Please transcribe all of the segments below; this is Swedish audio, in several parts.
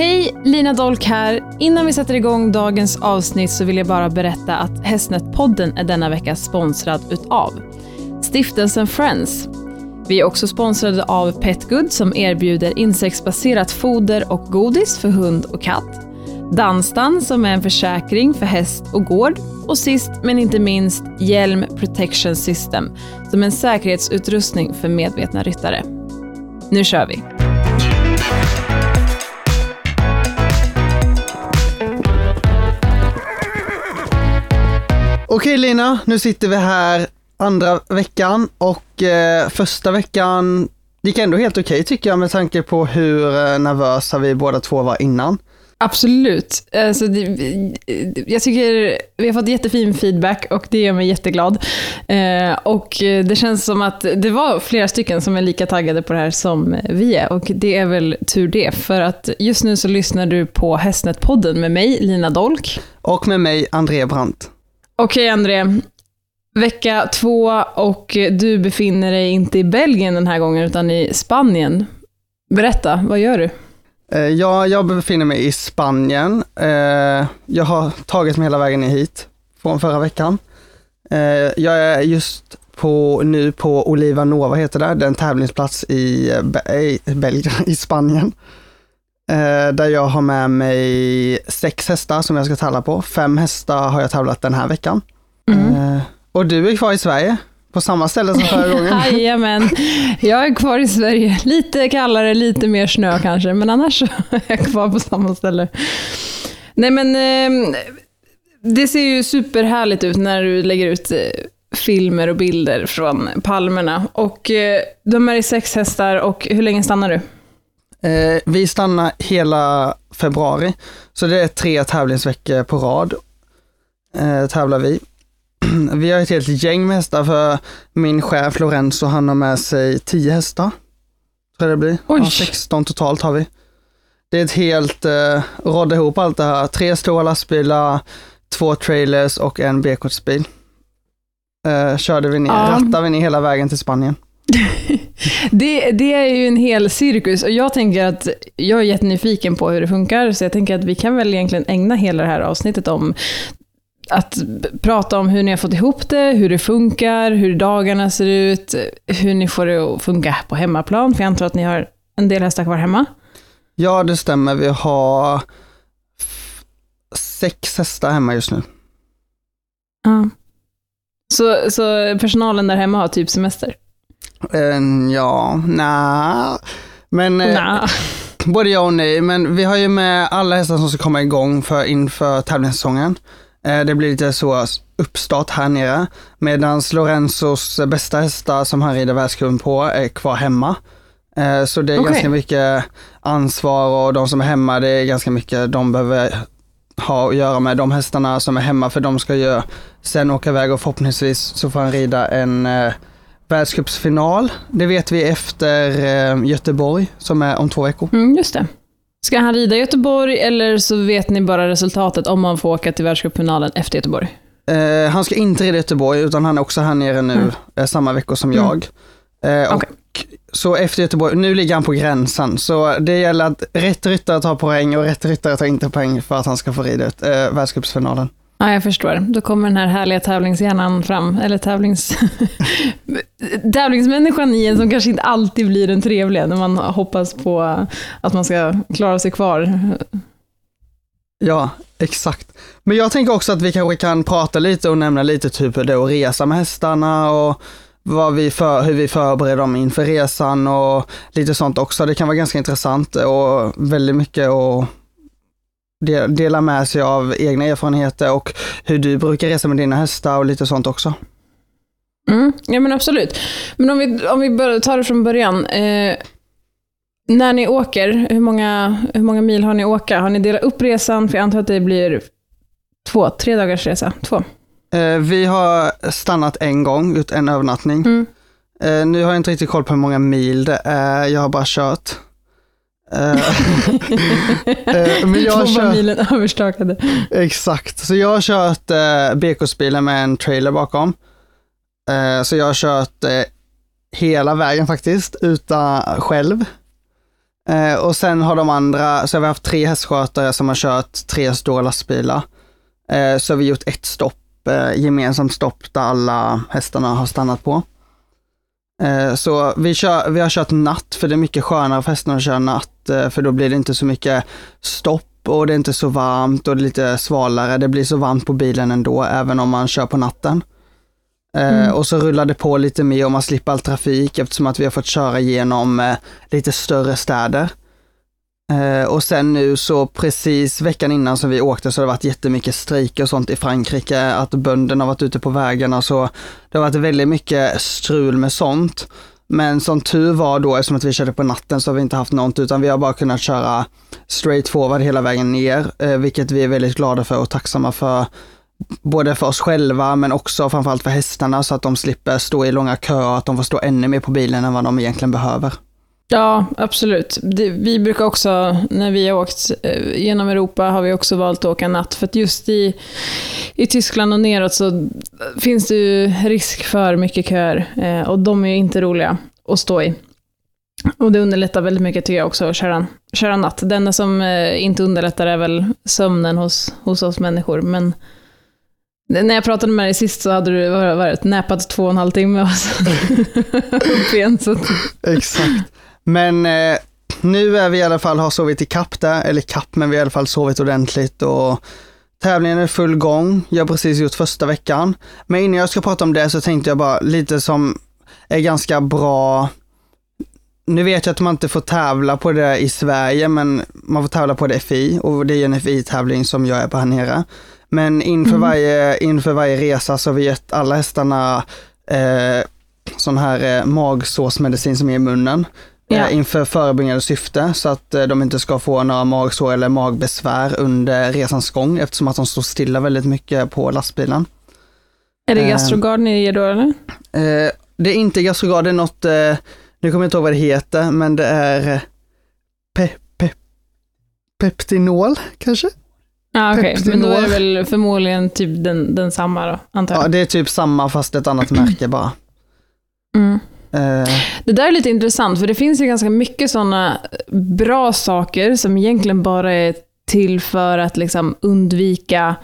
Hej, Lina Dolk här. Innan vi sätter igång dagens avsnitt så vill jag bara berätta att Hästnätpodden är denna vecka sponsrad utav Stiftelsen Friends. Vi är också sponsrade av Petgood som erbjuder insektsbaserat foder och godis för hund och katt. Danstan som är en försäkring för häst och gård. Och sist men inte minst Hjälm Protection System som är en säkerhetsutrustning för medvetna ryttare. Nu kör vi! Okej Lina, nu sitter vi här andra veckan och eh, första veckan gick ändå helt okej tycker jag med tanke på hur eh, nervösa vi båda två var innan. Absolut. Alltså, jag tycker vi har fått jättefin feedback och det gör mig jätteglad. Eh, och det känns som att det var flera stycken som är lika taggade på det här som vi är. Och det är väl tur det, för att just nu så lyssnar du på Hästnätpodden med mig, Lina Dolk. Och med mig, André Brandt. Okej, André. Vecka två och du befinner dig inte i Belgien den här gången, utan i Spanien. Berätta, vad gör du? Eh, ja, jag befinner mig i Spanien. Eh, jag har tagit mig hela vägen hit från förra veckan. Eh, jag är just på, nu på Oliva Nova heter det, det är en tävlingsplats i, i Belgien, i Spanien. Där jag har med mig sex hästar som jag ska tävla på. Fem hästar har jag tävlat den här veckan. Mm. Och du är kvar i Sverige? På samma ställe som förra gången? Jajamän, jag är kvar i Sverige. Lite kallare, lite mer snö kanske, men annars är jag kvar på samma ställe. Nej men, eh, det ser ju superhärligt ut när du lägger ut eh, filmer och bilder från palmerna. Och eh, de är i sex hästar och hur länge stannar du? Eh, vi stannar hela februari, så det är tre tävlingsveckor på rad eh, tävlar vi. vi har ett helt gäng med hästar för min chef Lorenzo, han har med sig 10 hästar. Tror jag det blir. Ja, 16 totalt har vi. Det är ett helt, eh, rådda ihop allt det här. Tre stora lastbilar, två trailers och en B-kortsbil. Eh, körde vi ner, ja. rattade vi ner hela vägen till Spanien. det, det är ju en hel cirkus och jag tänker att jag är jättenyfiken på hur det funkar, så jag tänker att vi kan väl egentligen ägna hela det här avsnittet om att prata om hur ni har fått ihop det, hur det funkar, hur dagarna ser ut, hur ni får det att funka på hemmaplan, för jag antar att ni har en del hästar kvar hemma? Ja, det stämmer. Vi har sex hästar hemma just nu. Ja. Så, så personalen där hemma har typ semester? Uh, ja, nej. Men nah. både ja och nej. Men vi har ju med alla hästar som ska komma igång för, inför tävlingssäsongen. Eh, det blir lite så uppstart här nere. Medan Lorenzos bästa hästar som han rider världscupen på är kvar hemma. Eh, så det är okay. ganska mycket ansvar och de som är hemma, det är ganska mycket de behöver ha att göra med de hästarna som är hemma för de ska ju sen åka iväg och förhoppningsvis så får han rida en eh, världscupsfinal. Det vet vi efter eh, Göteborg som är om två veckor. Mm, just det. Ska han rida Göteborg eller så vet ni bara resultatet om han får åka till världscupfinalen efter Göteborg? Eh, han ska inte rida Göteborg utan han är också här nere nu mm. eh, samma vecka som mm. jag. Eh, okay. Så efter Göteborg, nu ligger han på gränsen, så det gäller att rätt ryttare tar poäng och rätt ryttare tar inte poäng för att han ska få rida ut eh, världscupsfinalen. Ja, jag förstår. Då kommer den här härliga tävlingshjärnan fram, eller tävlings... tävlingsmänniskan i en som kanske inte alltid blir den trevliga, när man hoppas på att man ska klara sig kvar. Ja, exakt. Men jag tänker också att vi kanske kan prata lite och nämna lite typ hur det är att resa med hästarna och vad vi för, hur vi förbereder dem inför resan och lite sånt också. Det kan vara ganska intressant och väldigt mycket att dela med sig av egna erfarenheter och hur du brukar resa med dina hästar och lite sånt också. Mm, ja men absolut. Men om vi, om vi börjar, tar det från början. Eh, när ni åker, hur många, hur många mil har ni åka? Har ni delat upp resan? För jag antar att det blir två, tre dagars resa. Två. Eh, vi har stannat en gång, gjort en övernattning. Mm. Eh, nu har jag inte riktigt koll på hur många mil det är, jag har bara kört. Eh, eh, men jag Två milen överstakade. Exakt, så jag har kört eh, BK-bilen med en trailer bakom. Eh, så jag har kört eh, hela vägen faktiskt, utan själv. Eh, och sen har de andra, så har vi haft tre hästskötare som har kört tre stora lastbilar. Eh, så har vi gjort ett stopp, eh, gemensamt stopp där alla hästarna har stannat på. Eh, så vi, kör, vi har kört natt, för det är mycket skönare för hästarna att köra natt, eh, för då blir det inte så mycket stopp och det är inte så varmt och det är lite svalare. Det blir så varmt på bilen ändå, även om man kör på natten. Eh, mm. Och så rullar det på lite mer och man slipper all trafik eftersom att vi har fått köra genom lite större städer. Och sen nu så precis veckan innan som vi åkte så har det varit jättemycket strejker och sånt i Frankrike, att bönderna har varit ute på vägarna så det har varit väldigt mycket strul med sånt. Men som tur var då, eftersom att vi körde på natten, så har vi inte haft något, utan vi har bara kunnat köra straight forward hela vägen ner, eh, vilket vi är väldigt glada för och tacksamma för. Både för oss själva, men också framförallt för hästarna, så att de slipper stå i långa köer, och att de får stå ännu mer på bilen än vad de egentligen behöver. Ja, absolut. Det, vi brukar också, när vi har åkt eh, genom Europa, har vi också valt att åka natt. För att just i, i Tyskland och neråt så finns det ju risk för mycket köer. Eh, och de är ju inte roliga att stå i. Och det underlättar väldigt mycket tycker jag också att köra, köra natt. Det enda som eh, inte underlättar är väl sömnen hos, hos oss människor. Men när jag pratade med dig sist så hade du varit näpat två och en halv timme. Upp igen, så. Exakt. Men eh, nu är vi i alla fall, har sovit i kapp där, eller kapp, men vi har i alla fall sovit ordentligt och tävlingen är full gång. Jag har precis gjort första veckan. Men innan jag ska prata om det så tänkte jag bara lite som är ganska bra nu vet jag att man inte får tävla på det i Sverige, men man får tävla på det FI och det är en FI-tävling som jag är på här nere. Men inför, mm. varje, inför varje resa så har vi gett alla hästarna eh, sån här eh, magsårsmedicin som är i munnen. Eh, inför förebyggande syfte så att eh, de inte ska få några magsår eller magbesvär under resans gång eftersom att de står stilla väldigt mycket på lastbilen. Är det Gastrogard ni ger då eller? Det är inte Gastrogard, det är något, nu kommer jag inte ihåg vad det heter, men det är pe, pe, Peptinol kanske? Ja, okej, okay. men då är det väl förmodligen typ den, den samma då, antar jag. Ja, det är typ samma fast ett annat märke bara. Mm. Uh. Det där är lite intressant, för det finns ju ganska mycket sådana bra saker som egentligen bara är till för att liksom undvika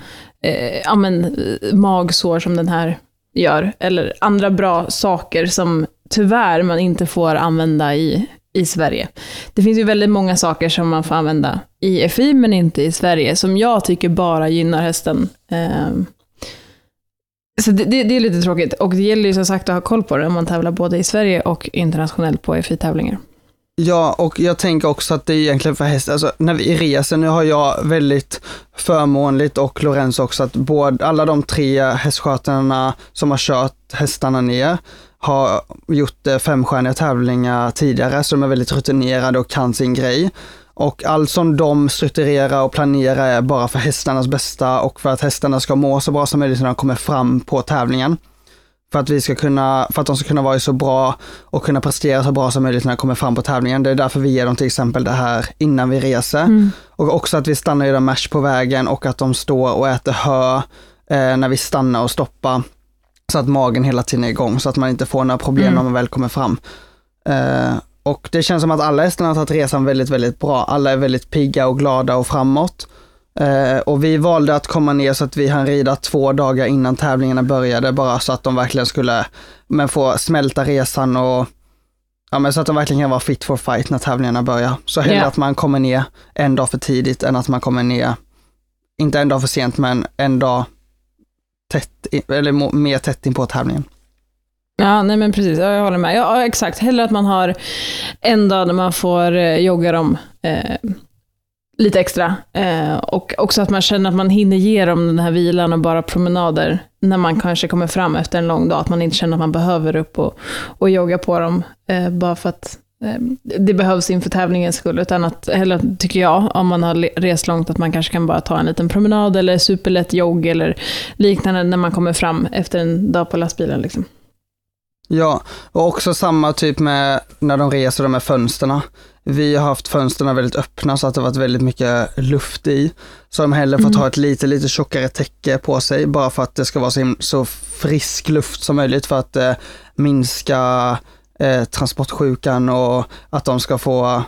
eh, ja, men, magsår som den här gör. Eller andra bra saker som tyvärr man inte får använda i, i Sverige. Det finns ju väldigt många saker som man får använda i FI men inte i Sverige, som jag tycker bara gynnar hästen. Ehm, så det, det, det, är lite tråkigt. Och det gäller ju som sagt att ha koll på det om man tävlar både i Sverige och internationellt på FI-tävlingar. Ja, och jag tänker också att det är egentligen för hästar, alltså när vi reser, nu har jag väldigt förmånligt och Lorenzo också, att både, alla de tre hästskötarna som har kört hästarna ner har gjort eh, femstjärniga tävlingar tidigare, så de är väldigt rutinerade och kan sin grej. Och allt som de strukturerar och planerar är bara för hästarnas bästa och för att hästarna ska må så bra som möjligt när de kommer fram på tävlingen. För att, vi ska kunna, för att de ska kunna vara så bra och kunna prestera så bra som möjligt när de kommer fram på tävlingen. Det är därför vi ger dem till exempel det här innan vi reser. Mm. Och också att vi stannar i mash på vägen och att de står och äter hö eh, när vi stannar och stoppar. Så att magen hela tiden är igång så att man inte får några problem mm. när man väl kommer fram. Eh, och det känns som att alla hästarna har tagit resan väldigt, väldigt bra. Alla är väldigt pigga och glada och framåt. Eh, och vi valde att komma ner så att vi hann rida två dagar innan tävlingarna började, bara så att de verkligen skulle men få smälta resan och ja, men så att de verkligen kan vara fit for fight när tävlingarna börjar. Så hellre yeah. att man kommer ner en dag för tidigt än att man kommer ner, inte en dag för sent, men en dag tätt, eller mer tätt in på tävlingen. Ja, nej men precis. Jag håller med. Ja, exakt. Hellre att man har en dag när man får eh, jogga dem eh, lite extra. Eh, och också att man känner att man hinner ge dem den här vilan och bara promenader när man kanske kommer fram efter en lång dag. Att man inte känner att man behöver upp och, och jogga på dem eh, bara för att det behövs inför tävlingens skull. Utan att, eller tycker jag, om man har rest långt, att man kanske kan bara ta en liten promenad eller superlätt jogg eller liknande när man kommer fram efter en dag på lastbilen. Liksom. Ja, och också samma typ med när de reser de här fönsterna. Vi har haft fönsterna väldigt öppna så att det varit väldigt mycket luft i. Så de hellre fått mm. ha ett lite, lite tjockare täcke på sig bara för att det ska vara så, så frisk luft som möjligt för att eh, minska eh, transportsjukan och att de ska få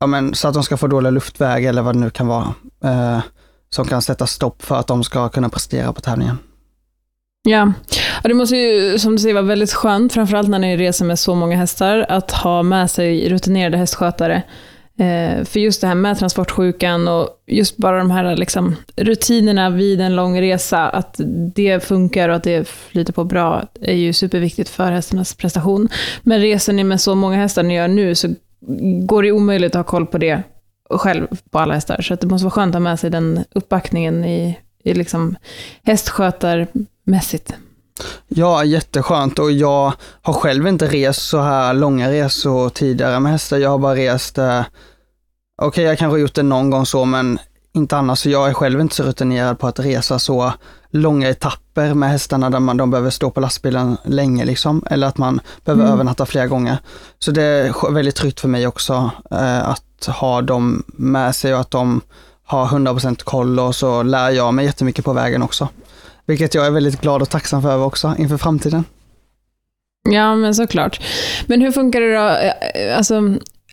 ja, men, så att de ska få dåliga luftväg eller vad det nu kan vara. Eh, som kan sätta stopp för att de ska kunna prestera på tävlingen. Ja. ja, det måste ju som du säger vara väldigt skönt, framförallt när ni reser med så många hästar, att ha med sig rutinerade hästskötare. Eh, för just det här med transportsjukan och just bara de här liksom, rutinerna vid en lång resa, att det funkar och att det flyter på bra, är ju superviktigt för hästarnas prestation. Men reser ni med så många hästar ni gör nu, så går det omöjligt att ha koll på det själv på alla hästar. Så det måste vara skönt att ha med sig den uppbackningen i, i liksom hästskötarmässigt. Ja, jätteskönt och jag har själv inte rest så här långa resor tidigare med hästar. Jag har bara rest, eh, okej okay, jag kanske har gjort det någon gång så, men inte annars. Jag är själv inte så rutinerad på att resa så långa etapper med hästarna där man, de behöver stå på lastbilen länge liksom, eller att man behöver mm. övernatta flera gånger. Så det är väldigt tryggt för mig också eh, att ha dem med sig och att de har 100% koll och så lär jag mig jättemycket på vägen också. Vilket jag är väldigt glad och tacksam för också inför framtiden. Ja, men såklart. Men hur funkar det då? Eh, alltså,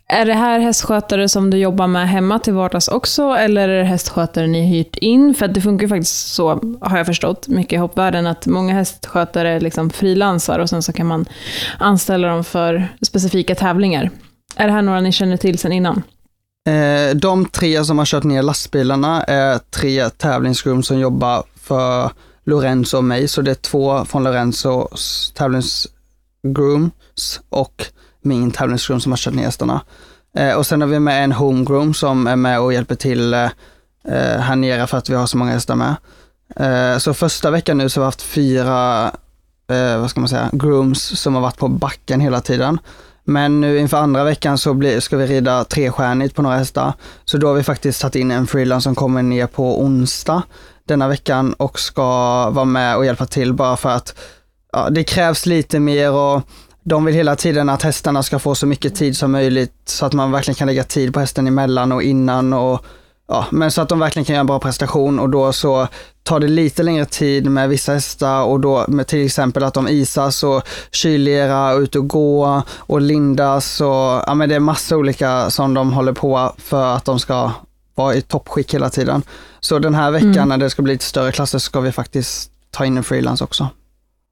är det här hästskötare som du jobbar med hemma till vardags också, eller är det hästskötare ni hyrt in? För det funkar ju faktiskt så, har jag förstått, mycket i hoppvärlden, att många hästskötare liksom frilansar och sen så kan man anställa dem för specifika tävlingar. Är det här några ni känner till sedan innan? Eh, de tre som har kört ner lastbilarna är tre tävlingsrum som jobbar för Lorenzo och mig, så det är två från Lorenzos tävlingsgrooms och min tävlingsgroom som har kört ner hästarna. Eh, och sen har vi med en homegroom som är med och hjälper till eh, eh, här nere för att vi har så många hästar med. Eh, så första veckan nu så har vi haft fyra, eh, vad ska man säga, grooms som har varit på backen hela tiden. Men nu inför andra veckan så blir, ska vi rida trestjärnigt på några hästar. Så då har vi faktiskt satt in en freelance som kommer ner på onsdag denna veckan och ska vara med och hjälpa till bara för att ja, det krävs lite mer och de vill hela tiden att hästarna ska få så mycket tid som möjligt så att man verkligen kan lägga tid på hästen emellan och innan och ja, men så att de verkligen kan göra en bra prestation och då så tar det lite längre tid med vissa hästar och då med till exempel att de isas och kylera och ut och gå och lindas och ja men det är massa olika som de håller på för att de ska vara i toppskick hela tiden. Så den här veckan mm. när det ska bli lite större klasser ska vi faktiskt ta in en freelance också.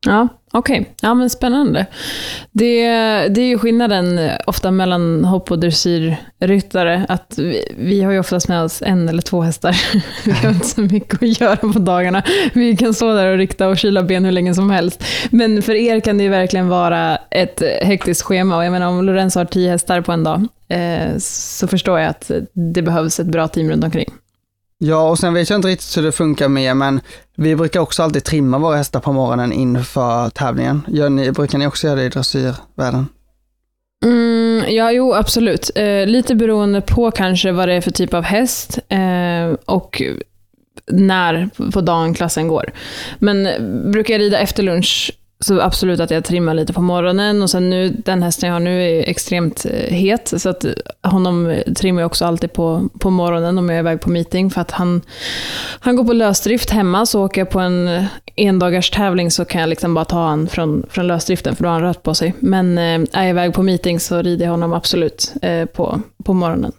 Ja, okej. Okay. Ja, men spännande. Det, det är ju skillnaden ofta mellan hopp och dressyrryttare, att vi, vi, har ju oftast med oss en eller två hästar. vi har inte så mycket att göra på dagarna. Vi kan stå där och rikta och kyla ben hur länge som helst. Men för er kan det ju verkligen vara ett hektiskt schema. Och jag menar, om Lorenzo har tio hästar på en dag, eh, så förstår jag att det behövs ett bra team runt omkring. Ja, och sen vet jag inte riktigt hur det funkar med, men vi brukar också alltid trimma våra hästar på morgonen inför tävlingen. Gör ni, brukar ni också göra det i dressyrvärlden? Mm, ja, jo, absolut. Eh, lite beroende på kanske vad det är för typ av häst eh, och när på dagen klassen går. Men brukar jag rida efter lunch så absolut att jag trimmar lite på morgonen. Och sen nu, den hästen jag har nu är extremt eh, het, så att honom trimmar jag också alltid på, på morgonen om jag är iväg på meeting, för att han, han går på lösdrift hemma, så åker jag på en eh, endagars tävling så kan jag liksom bara ta honom från, från lösdriften, för då har han rött på sig. Men eh, är jag iväg på meeting så rider jag honom absolut eh, på, på morgonen.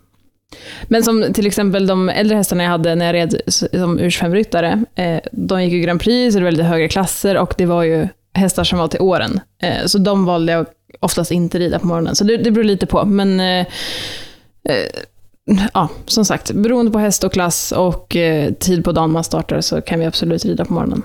Men som till exempel de äldre hästarna jag hade när jag red som urs-5-ryttare, eh, de gick ju Grand Prix, så det var lite högre klasser. Och det var ju hästar som var till åren. Eh, så de valde jag oftast inte rida på morgonen. Så det, det beror lite på. Men eh, eh, ja, som sagt, beroende på häst och klass och eh, tid på dagen man startar så kan vi absolut rida på morgonen.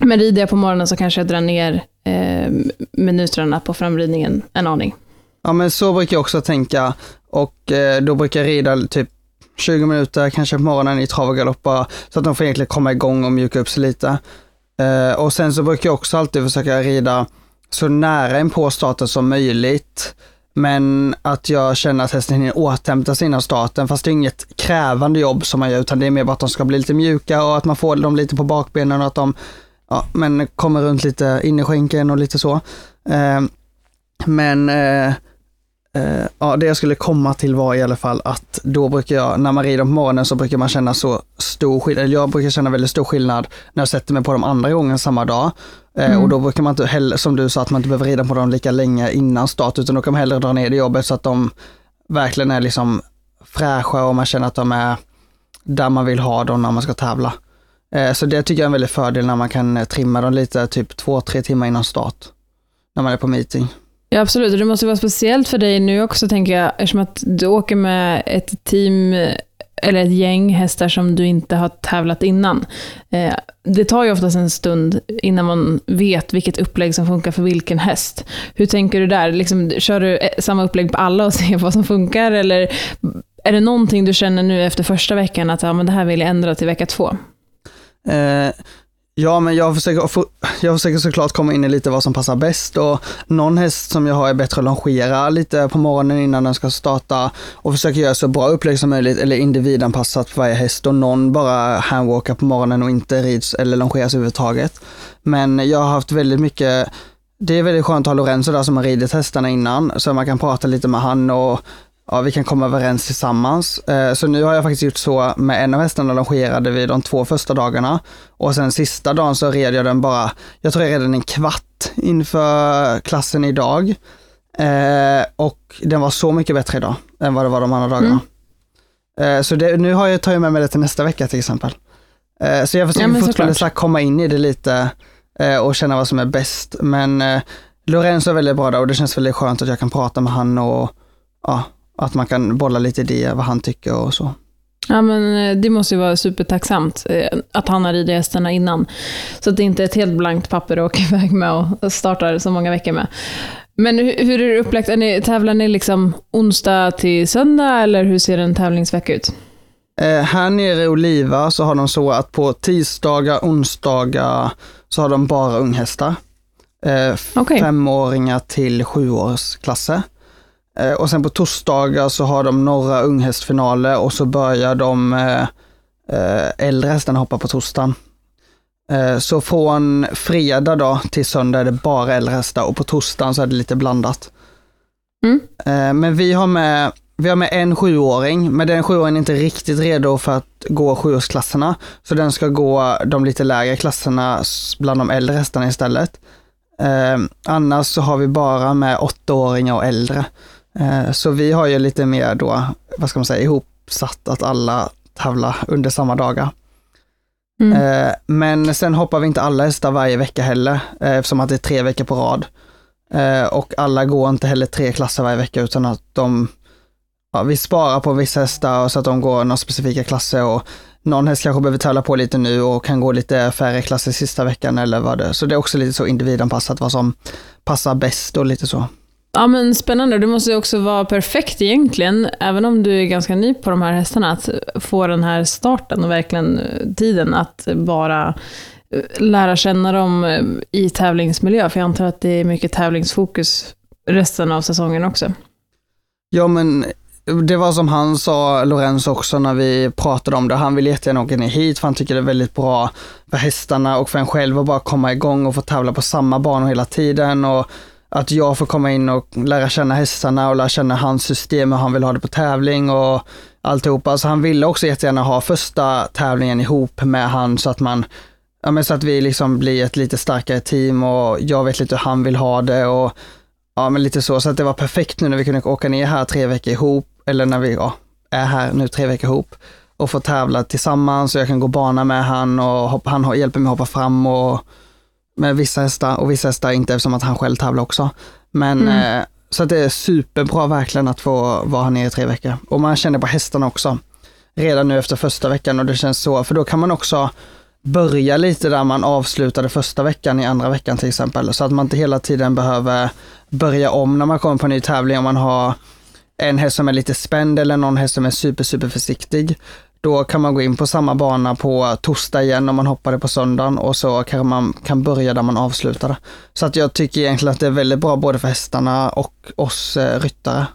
Men rider jag på morgonen så kanske jag drar ner eh, minuterna på framridningen en aning. Ja, men så brukar jag också tänka. Och eh, då brukar jag rida typ 20 minuter, kanske på morgonen i trav och galopp, så att de får egentligen komma igång och mjuka upp sig lite. Eh, och sen så brukar jag också alltid försöka rida så nära in på starten som möjligt. Men att jag känner att hästen hinner återhämta sig innan starten, fast det är inget krävande jobb som man gör, utan det är mer bara att de ska bli lite mjuka och att man får dem lite på bakbenen och att de ja, men kommer runt lite in i skänken och lite så. Eh, men eh, Uh, ja, det jag skulle komma till var i alla fall att då brukar jag, när man rider på morgonen så brukar man känna så stor skillnad, jag brukar känna väldigt stor skillnad när jag sätter mig på dem andra gången samma dag. Uh, mm. Och då brukar man inte heller, som du sa, att man inte behöver rida på dem lika länge innan start, utan då kan man hellre dra ner det jobbet så att de verkligen är liksom fräscha och man känner att de är där man vill ha dem när man ska tävla. Eh, så det tycker jag är en väldig fördel när man kan eh, trimma dem lite, typ två, tre timmar innan start. När man är på meeting. Ja, absolut. Det måste vara speciellt för dig nu också, tänker jag, eftersom att du åker med ett team eller ett gäng hästar som du inte har tävlat innan. Eh, det tar ju oftast en stund innan man vet vilket upplägg som funkar för vilken häst. Hur tänker du där? Liksom, kör du eh, samma upplägg på alla och ser vad som funkar? Eller är det någonting du känner nu efter första veckan att ja, men det här vill jag ändra till vecka två? Eh, ja, men jag försöker, jag försöker såklart komma in i lite vad som passar bäst och någon häst som jag har är bättre att longera lite på morgonen innan den ska starta och försöker göra så bra upplägg som möjligt eller individanpassat för varje häst och någon bara handwalkar på morgonen och inte rids eller longeras överhuvudtaget. Men jag har haft väldigt mycket det är väldigt skönt att ha Lorenzo där som har ridit hästarna innan, så man kan prata lite med han och ja, vi kan komma överens tillsammans. Eh, så nu har jag faktiskt gjort så med en av hästarna longerade vi de två första dagarna och sen sista dagen så red jag den bara, jag tror jag red den en kvart inför klassen idag. Eh, och den var så mycket bättre idag än vad det var de andra dagarna. Mm. Eh, så det, nu har jag, jag med mig det till nästa vecka till exempel. så jag försöker ja, fortfarande komma in i det lite och känna vad som är bäst. Men Lorenzo är väldigt bra där och det känns väldigt skönt att jag kan prata med han och ja, att man kan bolla lite idéer vad han tycker och så. Ja, men eh, det måste ju vara supertacksamt eh, att han har ridit hästarna innan. Så att det inte är ett helt blankt papper att åka iväg med och startar så många veckor med. Men hur är det upplagt? Är ni, tävlar ni liksom onsdag till söndag eller hur ser en tävlingsvecka ut? Eh, här nere i Oliva så har de så att på tisdagar, onsdagar så har de bara unghästar. Eh, okay. Femåringar till sjuårsklasser. Eh, och sen på torsdagar så har de några unghästfinaler och så börjar de eh, eh, äldre hästarna hoppa på torsdagen. Så från fredag då till söndag är det bara äldre hästar och på torsdagen så är det lite blandat. Mm. Men vi har med vi har med en sjuåring, men den sjuåringen är inte riktigt redo för att gå sjuårsklasserna. Så den ska gå de lite lägre klasserna bland de äldre hästarna istället. Eh, annars så har vi bara med åttaåringar och äldre. Eh, så vi har ju lite mer då, vad ska man säga, ihopsatt att alla tävlar under samma dagar. Mm. Eh, men sen hoppar vi inte alla hästar varje vecka heller, eh, eftersom att det är tre veckor på rad. Och alla går inte heller tre klasser varje vecka utan att de, ja, vi sparar på vissa hästar så att de går några specifika klasser och någon häst kanske behöver tävla på lite nu och kan gå lite färre klasser sista veckan eller vad det är. Så det är också lite så individanpassat vad som passar bäst och lite så. Ja men spännande, du måste också vara perfekt egentligen, även om du är ganska ny på de här hästarna, att få den här starten och verkligen eh, tiden att bara eh, lära känna dem eh, i tävlingsmiljö, för jag antar att det är mycket tävlingsfokus resten av säsongen också. Ja men det var som han sa, Lorenz också, när vi pratade om det. Han vill jättegärna åka ner hit för han tycker det är väldigt bra för hästarna och för en själv att bara komma igång och få tävla på samma banor hela tiden. Och att jag får komma in och lära känna hästarna och lära känna hans system, hur han vill ha det på tävling och alltihopa. Så han ville också jättegärna ha första tävlingen ihop med han så att man, ja men så att vi liksom blir ett lite starkare team och jag vet lite hur han vill ha det och ja men lite så. Så att det var perfekt nu när vi kunde åka ner här tre veckor ihop, eller när vi ja, är här nu tre veckor ihop och få tävla tillsammans och jag kan gå bana med han och hoppa, han hjälper mig hoppa fram och med vissa hästar och vissa hästar inte eftersom att han själv tävlar också. Men mm. eh, så att det är superbra verkligen att få vara här nere i tre veckor. Och man känner på hästarna också. Redan nu efter första veckan och det känns så, för då kan man också börja lite där man avslutade första veckan i andra veckan till exempel. Så att man inte hela tiden behöver börja om när man kommer på en ny tävling om man har en häst som är lite spänd eller någon häst som är super, super försiktig. Då kan man gå in på samma bana på torsdag igen om man hoppade på söndagen och så kanske man kan börja där man avslutade. Så att jag tycker egentligen att det är väldigt bra både för hästarna och oss eh, ryttare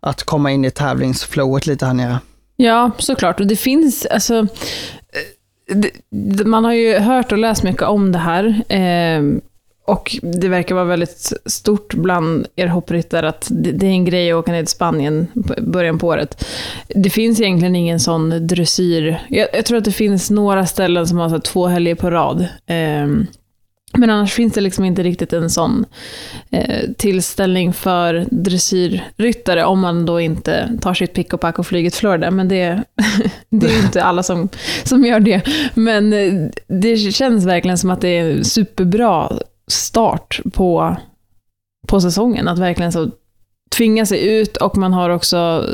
att komma in i tävlingsflowet lite här nere. Ja, såklart. Och det finns, alltså, eh, det, man har ju hört och läst mycket om det här. Eh, och det verkar vara väldigt stort bland er hoppryttare att det är en grej att åka ner till Spanien i början på året. Det finns egentligen ingen sån dressyr. Jag, jag tror att det finns några ställen som har så två helger på rad. Eh, Men annars finns det liksom inte riktigt en sån eh, tillställning för dressyrryttare om man då inte tar sitt pick och pack och flyger till Florida. Men det, det är inte alla som, som gör det. Men eh, det känns verkligen som att det är en superbra start på, på säsongen. Att verkligen så tvinga sig ut och man har också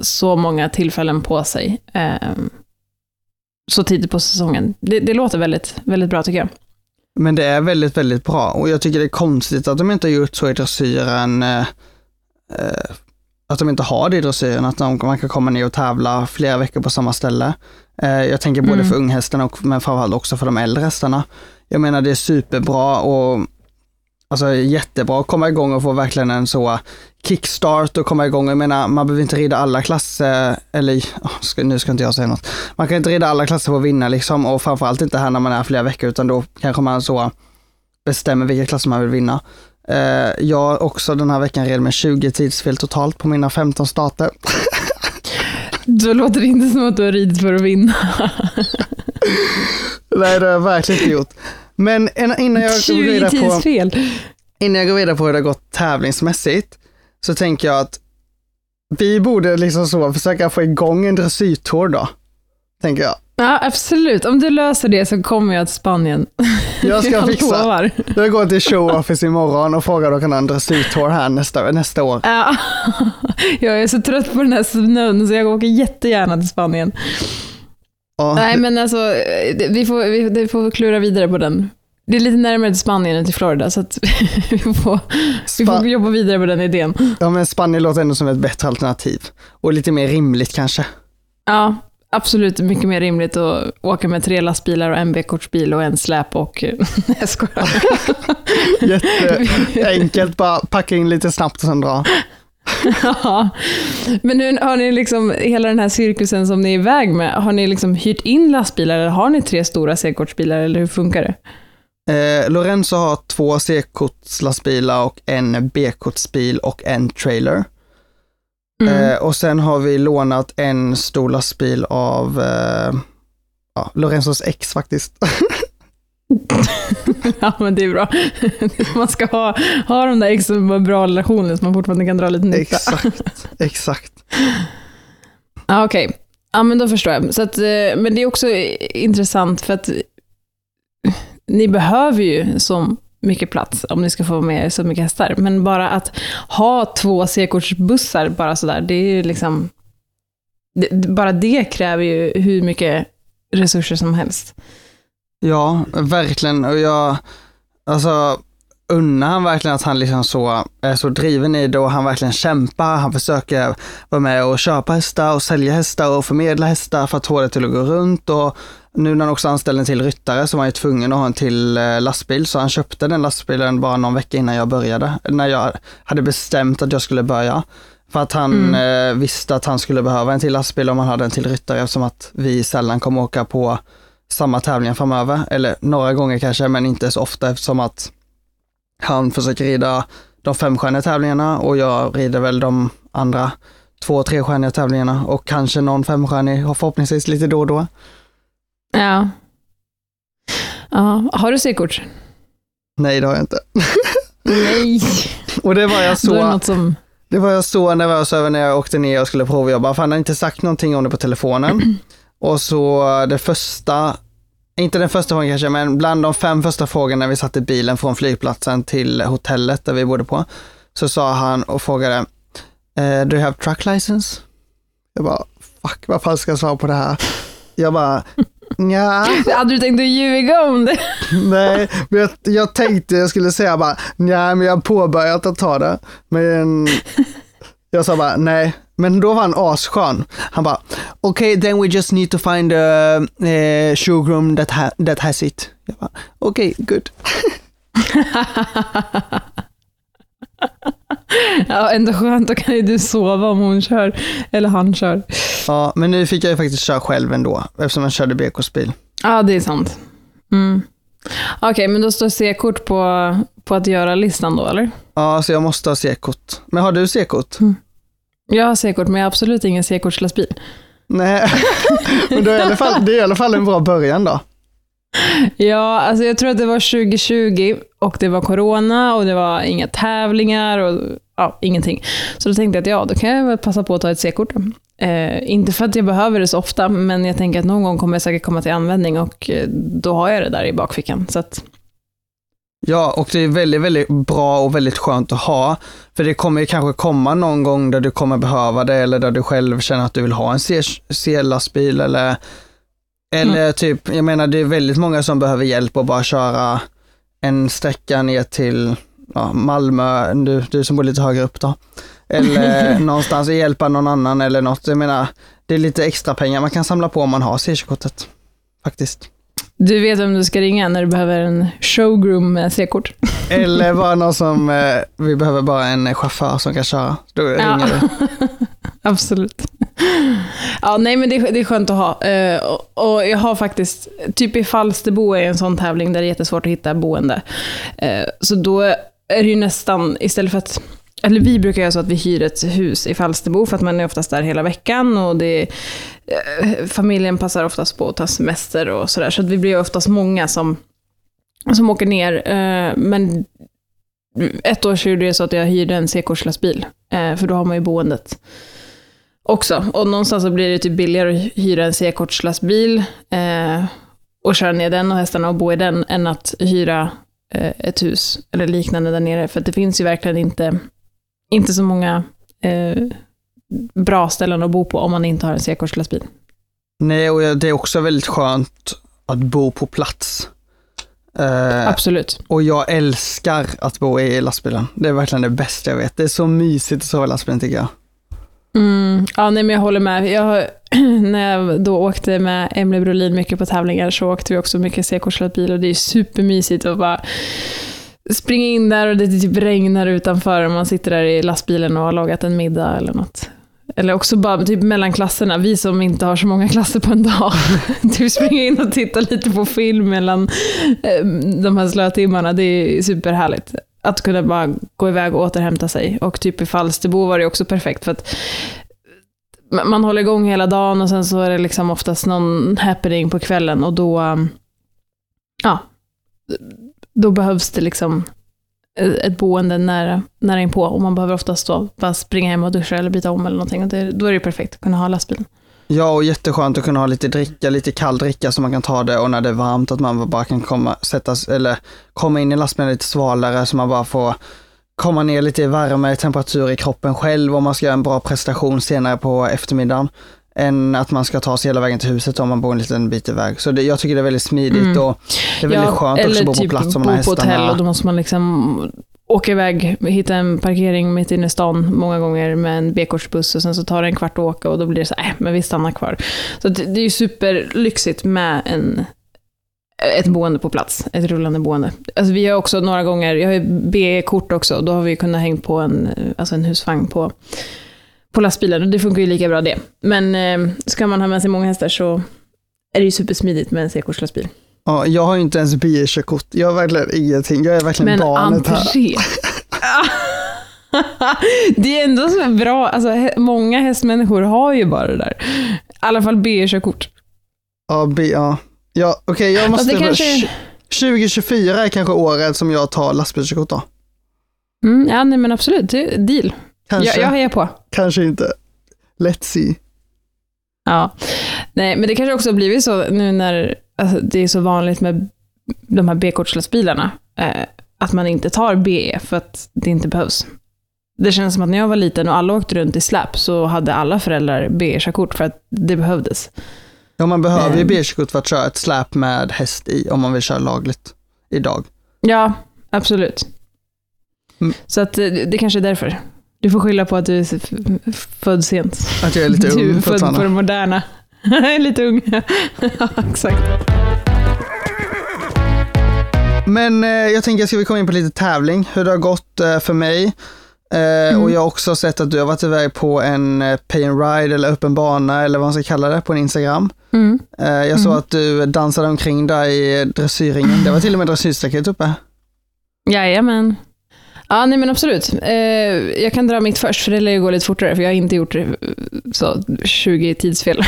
så många tillfällen på sig. Eh, så tidigt på säsongen. Det, det låter väldigt, väldigt bra tycker jag. Men det är väldigt, väldigt bra och jag tycker det är konstigt att de inte har gjort så i dressyren. Eh, eh, att de inte har det i dressyren, att de, man kan komma ner och tävla flera veckor på samma ställe. Eh, jag tänker både mm. för unghästarna och men framförallt också för de äldre hästarna. Jag menar det är superbra och alltså jättebra att komma igång och få verkligen en så kickstart och komma igång. Jag menar, man behöver inte rida alla klasser, eller oh, nu ska inte jag säga något. Man kan inte rida alla klasser för att vinna liksom och framförallt inte här när man är flera veckor utan då kanske man så bestämmer vilka klasser man vill vinna. Uh, jag också den här veckan red med 20 tidsfel totalt på mina 15 starter. Då låter det inte som att du har ridit för att vinna. Nej, det har jag verkligen inte gjort. Men innan jag går vidare på, innan jag går vidare på hur det har gått tävlingsmässigt, så tänker jag att vi borde liksom så försöka få igång en dressyrtour då. Tänker jag. Ja, absolut. Om du löser det så kommer jag till Spanien. Jag ska jag fixa. Lovar. Jag går till show office imorgon och frågar om jag kan ha en dressyrtour här nästa, nästa år. Ja. Jag är så trött på den här snön så jag åker jättegärna till Spanien. Ja. Nej, men alltså, vi får, vi, vi får klura vidare på den. Det är lite närmare till Spanien än till Florida, så vi, får, vi får jobba vidare på den idén. Ja, men Spanien låter ändå som ett bättre alternativ. Och lite mer rimligt kanske. Ja, absolut mycket mer rimligt att åka med tre lastbilar och en B-kortsbil och en släp och... Nej, jag skojar. Jätteenkelt, bara packa in lite snabbt och sen dra. ja, men nu har ni liksom hela den här cirkusen som ni är iväg med, har ni liksom hyrt in lastbilar eller har ni tre stora C-kortsbilar eller hur funkar det? Eh, Lorenzo har två C-kortslastbilar och en B-kortsbil och en trailer. Mm. Eh, och sen har vi lånat en stor lastbil av eh, ja, Lorenzos ex faktiskt. ja, men det är bra. Man ska ha, ha de där extra bra relationer så man fortfarande kan dra lite nytta. Exakt, exakt. Ja, Okej, okay. ja men då förstår jag. Så att, eh, men det är också intressant för att ni behöver ju så mycket plats om ni ska få med så mycket hästar. Men bara att ha två C-kortsbussar bara sådär, det är ju liksom... Det, bara det kräver ju hur mycket resurser som helst. Ja, verkligen. Och jag, alltså, unnar han verkligen att han liksom så, är så driven i det och han verkligen kämpar. Han försöker vara med och köpa hästar och sälja hästar och förmedla hästar för att få det till att gå runt. Och nu när han också anställde en till ryttare så var han ju tvungen att ha en till eh, lastbil, så han köpte den lastbilen bara någon vecka innan jag började, när jag hade bestämt att jag skulle börja. För att han mm. eh, visste att han skulle behöva en till lastbil om han hade en till ryttare eftersom att vi sällan kommer åka på samma tävlingar framöver. Eller några gånger kanske, men inte så ofta eftersom att han försöker rida de femstjärniga tävlingarna och jag rider väl de andra två och trestjärniga tävlingarna och kanske någon femstjärnig förhoppningsvis lite då och då. Ja. ja. Har du C-kort? Nej, det har jag inte. Nej. och det var jag så... Det, som... det var jag så nervös över när jag åkte ner och skulle provjobba, för han hade inte sagt någonting om det på telefonen. Och så det första, inte den första frågan kanske, men bland de fem första frågorna när vi satt i bilen från flygplatsen till hotellet där vi bodde på, så sa han och frågade, eh, do you have truck license? Jag bara, fuck, vad fan ska jag svara på det här? Jag bara, ja. Hade du tänkt att ljuga om det? Nej, men jag, jag tänkte jag skulle säga bara, ja men jag har påbörjat att ta det. Men jag sa bara, nej. Men då var han asskön. Han bara, okej, okay, then we just need to find a, a showroom that, ha, that has it. Jag bara, okej, okay, good. ja, ändå skönt, då kan ju du sova om hon kör, eller han kör. Ja, men nu fick jag ju faktiskt köra själv ändå, eftersom jag körde BKs bil. Ja, det är sant. Mm. Okej, okay, men då står C-kort på, på att göra-listan då, eller? Ja, så jag måste ha C-kort. Men har du C-kort? Mm. Jag har C-kort, men jag har absolut ingen C-kortslastbil. Nej, men då är i alla fall, det är i alla fall en bra början då. Ja, alltså jag tror att det var 2020 och det var corona och det var inga tävlingar och ja, ingenting. Så då tänkte jag att ja, då kan jag väl passa på att ta ett C-kort. Eh, inte för att jag behöver det så ofta, men jag tänker att någon gång kommer jag säkert komma till användning och eh, då har jag det där i bakfickan. Så att... Ja, och det är väldigt, väldigt bra och väldigt skönt att ha. För det kommer ju kanske komma någon gång där du kommer behöva det eller där du själv känner att du vill ha en C-lastbil eller eller mm. typ, jag menar det är väldigt många som behöver hjälp att bara köra en sträcka ner till ja, Malmö, du, du som bor lite högre upp då. Eller någonstans hjälpa någon annan eller något. Jag menar, det är lite extra pengar man kan samla på om man har C-körkortet. Faktiskt. Du vet vem du ska ringa när du behöver en showgroom med C-kort. Eller bara någon som, eh, vi behöver bara en chaufför som kan köra. Då ringer ja. du. Absolut. Ja, nej men det, det är skönt att ha. Uh, och, och, jag har faktiskt, typ i Falsterbo är en sån tävling där det är jättesvårt att hitta boende. Uh, så då är det ju nästan, istället för att eller vi brukar göra så att vi hyr ett hus i Falsterbo för att man är oftast där hela veckan och det, eh, familjen passar oftast på att ta semester och sådär. Så att vi blir oftast många som, som åker ner. Eh, men ett år så gjorde jag så att jag hyrde en C-korslastbil, eh, för då har man ju boendet också. Och någonstans så blir det typ billigare att hyra en C-kortslastbil eh, och köra ner den och hästarna och bo i den, än att hyra eh, ett hus eller liknande där nere. För det finns ju verkligen inte, inte så många eh, bra ställen att bo på om man inte har en C-kortslastbil. Nej, och det är också väldigt skönt att bo på plats. Eh, Absolut. Och jag älskar att bo i lastbilen. Det är verkligen det bästa jag vet. Det är så mysigt att sova i lastbilen tycker jag. Mm, ja, nej, men jag håller med. Jag, när jag då åkte med Emily Brolin mycket på tävlingar så åkte vi också mycket C-kortslad och det är supermysigt att bara springa in där och det typ regnar utanför och man sitter där i lastbilen och har lagat en middag eller något. Eller också bara typ mellan klasserna, vi som inte har så många klasser på en dag. typ springa in och titta lite på film mellan eh, de här slötimmarna, det är superhärligt att kunna bara gå iväg och återhämta sig. Och typ i Falsterbo var det också perfekt för att man håller igång hela dagen och sen så är det liksom oftast någon happening på kvällen och då, ja, då behövs det liksom eh, ett boende nära, nära inpå och man behöver oftast då bara springa hem och duscha eller byta om eller någonting och det, då är det perfekt att kunna ha lastbilen. Ja, och jätteskönt att kunna ha lite dricka, lite kall dricka så man kan ta det och när det är varmt att man bara kan komma, sättas, eller komma in i lastbilen lite svalare så man bara får komma ner lite i värme, temperatur i kroppen själv om man ska göra en bra prestation senare på eftermiddagen. Än att man ska ta sig hela vägen till huset om man bor en liten bit iväg. Så det, jag tycker det är väldigt smidigt mm. och det är väldigt ja, skönt också att bo typ på plats om man har hästarna. Eller typ bo på hotell och då måste man liksom åka iväg, hitta en parkering mitt inne i stan många gånger med en B-kortsbuss och sen så tar det en kvart att åka och då blir det så här, äh, men vi stannar kvar. Så det, det är ju superlyxigt med en, ett boende på plats, ett rullande boende. Alltså vi har också några gånger, jag har ju B-kort också, då har vi kunnat hänga på en, alltså en husvagn på, på lastbilen det funkar ju lika bra det. Men eh, ska man ha med sig många hästar så är det ju supersmidigt med en C-kortslastbil. Ja, jag har ju inte ens bilkörkort. Jag har verkligen ingenting. Jag är verkligen Men barnet André. här. det är ändå så bra. Alltså, många hästmänniskor har ju bara det där. I alla fall B-körkort. Ja, B, ja. ja Okej, okay, jag måste... Alltså, kanske... 2024 är kanske året som jag tar lastbilskörkort då. Mm, ja, nej men absolut. Deal. Kanske. Jag, jag hejar på. Kanske inte. Let's see. Ja. Nej, men det kanske också har blivit så nu när alltså, det är så vanligt med de här B-kortslastbilarna, eh, att man inte tar BE för att det inte behövs. Det känns som att när jag var liten och alla åkte runt i släp så hade alla föräldrar B-körkort för att det behövdes. Ja, man behöver ju eh. B-körkort för att köra ett släp med häst i om man vill köra lagligt idag. Ja, absolut. Mm. Så att eh, det kanske är därför. Du får skylla på att du är född sent. Att jag är lite ung Du är född på det moderna. lite ung. ja, exakt. Men eh, jag tänker, ska vi komma in på lite tävling, hur det har gått eh, för mig. Eh, mm. Och jag har också sett att du har varit iväg på en eh, pay and ride eller öppen bana eller vad man ska kalla det på en Instagram. Mm. Eh, jag mm. såg att du dansade omkring där i dressyrringen. Det var till och med dressyrstaket uppe. Jajamän. Ja, nej men absolut. Eh, jag kan dra mitt först, för det lär ju gå lite fortare, för jag har inte gjort så 20 tidsfel.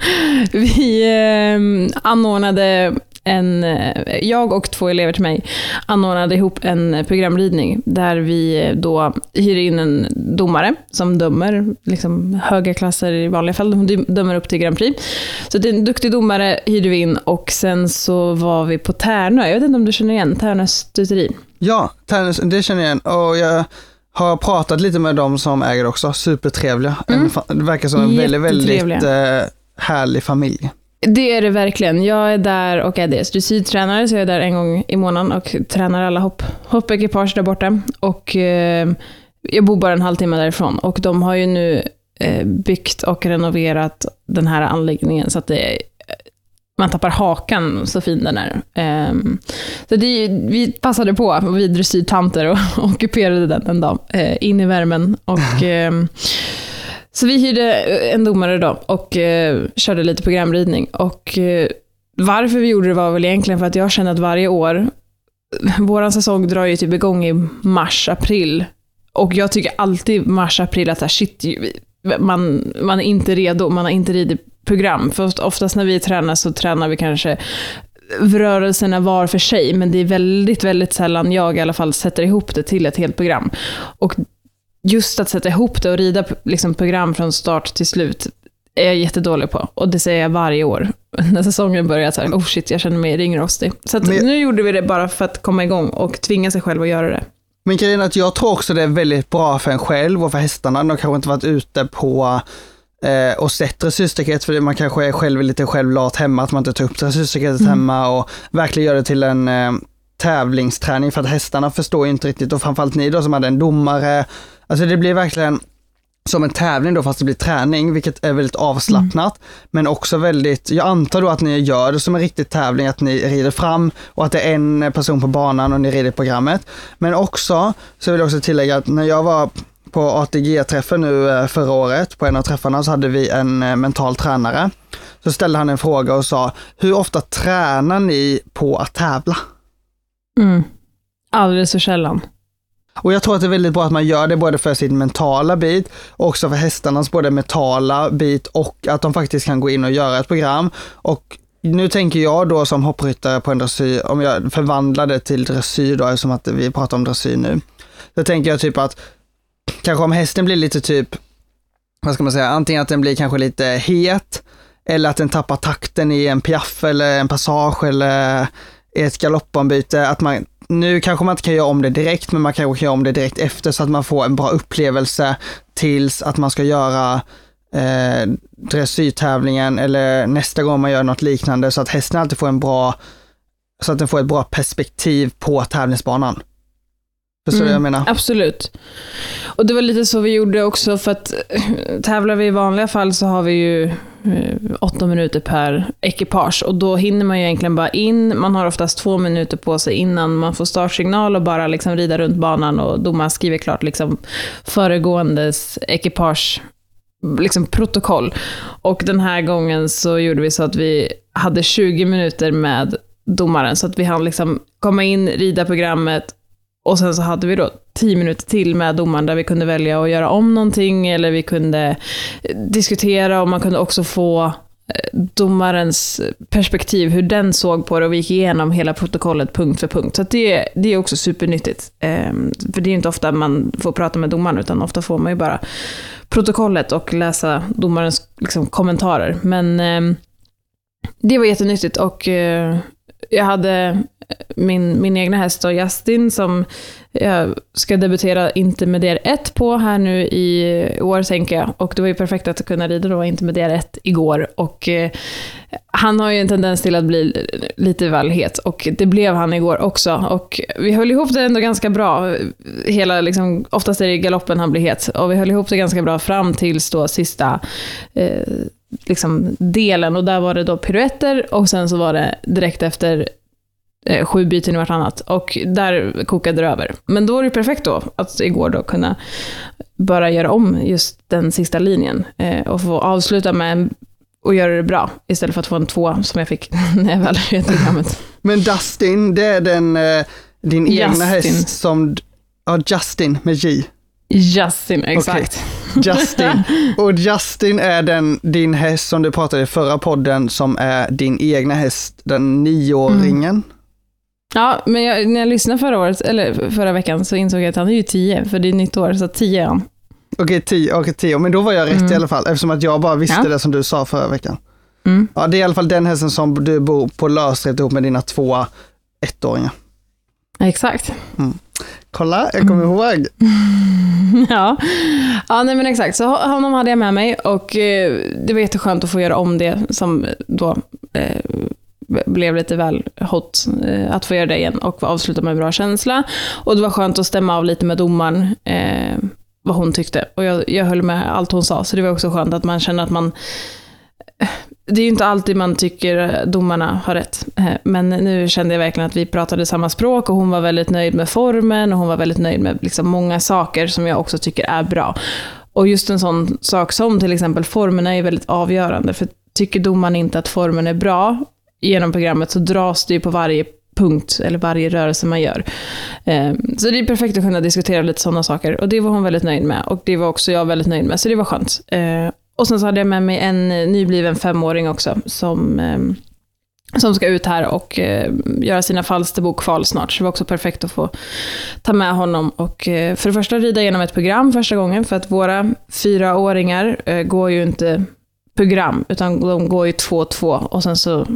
vi eh, anordnade en, eh, jag och två elever till mig anordnade ihop en programridning där vi då hyr in en domare som dömer liksom höga klasser i vanliga fall. Hon dömer upp till Grand Prix. Så det är en duktig domare hyrde vi in och sen så var vi på Tärnö. Jag vet inte om du känner igen Tärnö stuteri? Ja, Tärnö, det känner jag igen. Och jag har pratat lite med dem som äger också. Supertrevliga. Mm. Det verkar som en väldigt, väldigt eh, härlig familj. Det är det verkligen. Jag är där och är deras dressyrtränare, så jag är där en gång i månaden och tränar alla hopp, hoppekipage där borta. Och eh, jag bor bara en halvtimme därifrån. Och de har ju nu eh, byggt och renoverat den här anläggningen så att det man tappar hakan så fin den är. Um, så det, vi passade på, vi dressyrtanter, och ockuperade den en dag, uh, in i värmen. Och, um, så vi hyrde eh, en domare då och eh, körde lite programridning. Och eh, varför vi gjorde det var väl egentligen för att jag känner att varje år, eh, vår säsong drar ju typ igång i mars, april. Och jag tycker alltid mars, april att shit, man, man är inte redo, man har inte ridit program. För oftast när vi tränar så tränar vi kanske rörelserna var för sig, men det är väldigt, väldigt sällan jag i alla fall sätter ihop det till ett helt program. Och just att sätta ihop det och rida liksom, program från start till slut är jag jättedålig på. Och det säger jag varje år. När säsongen börjar, så här, oh shit, jag känner mig ringrostig. Så att, men, nu gjorde vi det bara för att komma igång och tvinga sig själv att göra det. Men grejen är att jag tror också det är väldigt bra för en själv och för hästarna. De kanske inte varit ute på eh, och sett dressyrstaket, för man kanske är själv lite självlat hemma, att man inte tar upp dressyrstaketet mm. hemma och verkligen gör det till en eh, tävlingsträning för att hästarna förstår inte riktigt och framförallt ni då som hade en domare. Alltså det blir verkligen som en tävling då fast det blir träning, vilket är väldigt avslappnat. Mm. Men också väldigt, jag antar då att ni gör det som en riktig tävling, att ni rider fram och att det är en person på banan och ni rider programmet. Men också, så vill jag också tillägga att när jag var på ATG-träffen nu eh, förra året, på en av träffarna, så hade vi en eh, mental tränare. Så ställde han en fråga och sa, hur ofta tränar ni på att tävla? Mm. Alldeles för sällan. Och jag tror att det är väldigt bra att man gör det både för sin mentala bit, och också för hästarnas både mentala bit och att de faktiskt kan gå in och göra ett program. Och nu tänker jag då som hoppryttare på en dressyr, om jag förvandlar det till dressyr då, eftersom att vi pratar om dressyr nu. Då tänker jag typ att kanske om hästen blir lite typ, vad ska man säga, antingen att den blir kanske lite het, eller att den tappar takten i en piaff eller en passage eller ett galoppombyte, att man, nu kanske man inte kan göra om det direkt, men man kanske kan göra om det direkt efter så att man får en bra upplevelse tills att man ska göra eh, dressyrtävlingen eller nästa gång man gör något liknande så att hästen alltid får en bra, så att den får ett bra perspektiv på tävlingsbanan. Förstår du mm, vad jag menar? Absolut. Och det var lite så vi gjorde också, för att eh, tävlar vi i vanliga fall så har vi ju Eh, åtta minuter per ekipage och då hinner man ju egentligen bara in. Man har oftast två minuter på sig innan man får startsignal och bara liksom rida runt banan och domaren skriver klart liksom föregåendes ekipage liksom protokoll. Och den här gången så gjorde vi så att vi hade 20 minuter med domaren, så att vi hann liksom komma in, rida programmet och sen så hade vi då tio minuter till med domaren där vi kunde välja att göra om någonting eller vi kunde eh, diskutera och man kunde också få eh, domarens perspektiv, hur den såg på det och vi gick igenom hela protokollet punkt för punkt. Så det, det är också supernyttigt. Ehm, för det är inte ofta man får prata med domaren, utan ofta får man ju bara protokollet och läsa domarens liksom, kommentarer. Men ehm, det var jättenyttigt och eh, jag hade eh, min, min egna häst och Justin som jag ska debutera intermediär 1 på här nu i år tänker jag. Och det var ju perfekt att kunna rida då intermediär 1 igår. Och eh, han har ju en tendens till att bli lite väl het och det blev han igår också. Och vi höll ihop det ändå ganska bra. Hela, liksom, oftast är det galoppen han blir het. Och vi höll ihop det ganska bra fram tills då sista eh, liksom, delen. Och där var det då piruetter och sen så var det direkt efter eh, sju byten i vartannat. Och där kokade det över. Men då är det perfekt då, att igår då kunna bara göra om just den sista linjen. Eh, och få avsluta med och göra det bra, istället för att få en två som jag fick när jag väl red programmet. Men Dustin, det är den, eh, din Justin. egna häst som, ja Justin med J. Justin, exakt. Justin. Och Justin är den, din häst som du pratade i förra podden som är din egna häst, den nioåringen. Mm. Ja, men jag, när jag lyssnade förra året, eller förra veckan, så insåg jag att han är ju tio, för det är nytt år, så tio är han. Okej, tio, okej, tio, men då var jag rätt mm. i alla fall, eftersom att jag bara visste ja. det som du sa förra veckan. Mm. Ja, det är i alla fall den hästen som du bor på lösrätt ihop med dina två ettåringar. Exakt. Mm. Kolla, jag kommer ihåg. ja, ja nej men exakt. Så honom hade jag med mig och eh, det var jätteskönt att få göra om det som då eh, blev lite väl hot eh, att få göra det igen och avsluta med en bra känsla. Och det var skönt att stämma av lite med domaren eh, vad hon tyckte. Och jag, jag höll med allt hon sa, så det var också skönt att man känner att man det är ju inte alltid man tycker domarna har rätt. Eh, men nu kände jag verkligen att vi pratade samma språk och hon var väldigt nöjd med formen och hon var väldigt nöjd med liksom många saker som jag också tycker är bra. Och just en sån sak som till exempel formen är väldigt avgörande. För tycker domaren inte att formen är bra genom programmet så dras det ju på varje punkt eller varje rörelse man gör. Ehm, så det är perfekt att kunna diskutera lite sådana saker. Och det var hon väldigt nöjd med. Och det var också jag väldigt nöjd med, så det var skönt. Ehm, och sen så hade jag med mig en eh, nybliven femåring också, som, ehm, som ska ut här och eh, göra sina Falsterbo-kval snart. Så det var också perfekt att få ta med honom och eh, för det första rida igenom ett program första gången, för att våra fyraåringar går ju inte program, utan de går ju två två och sen så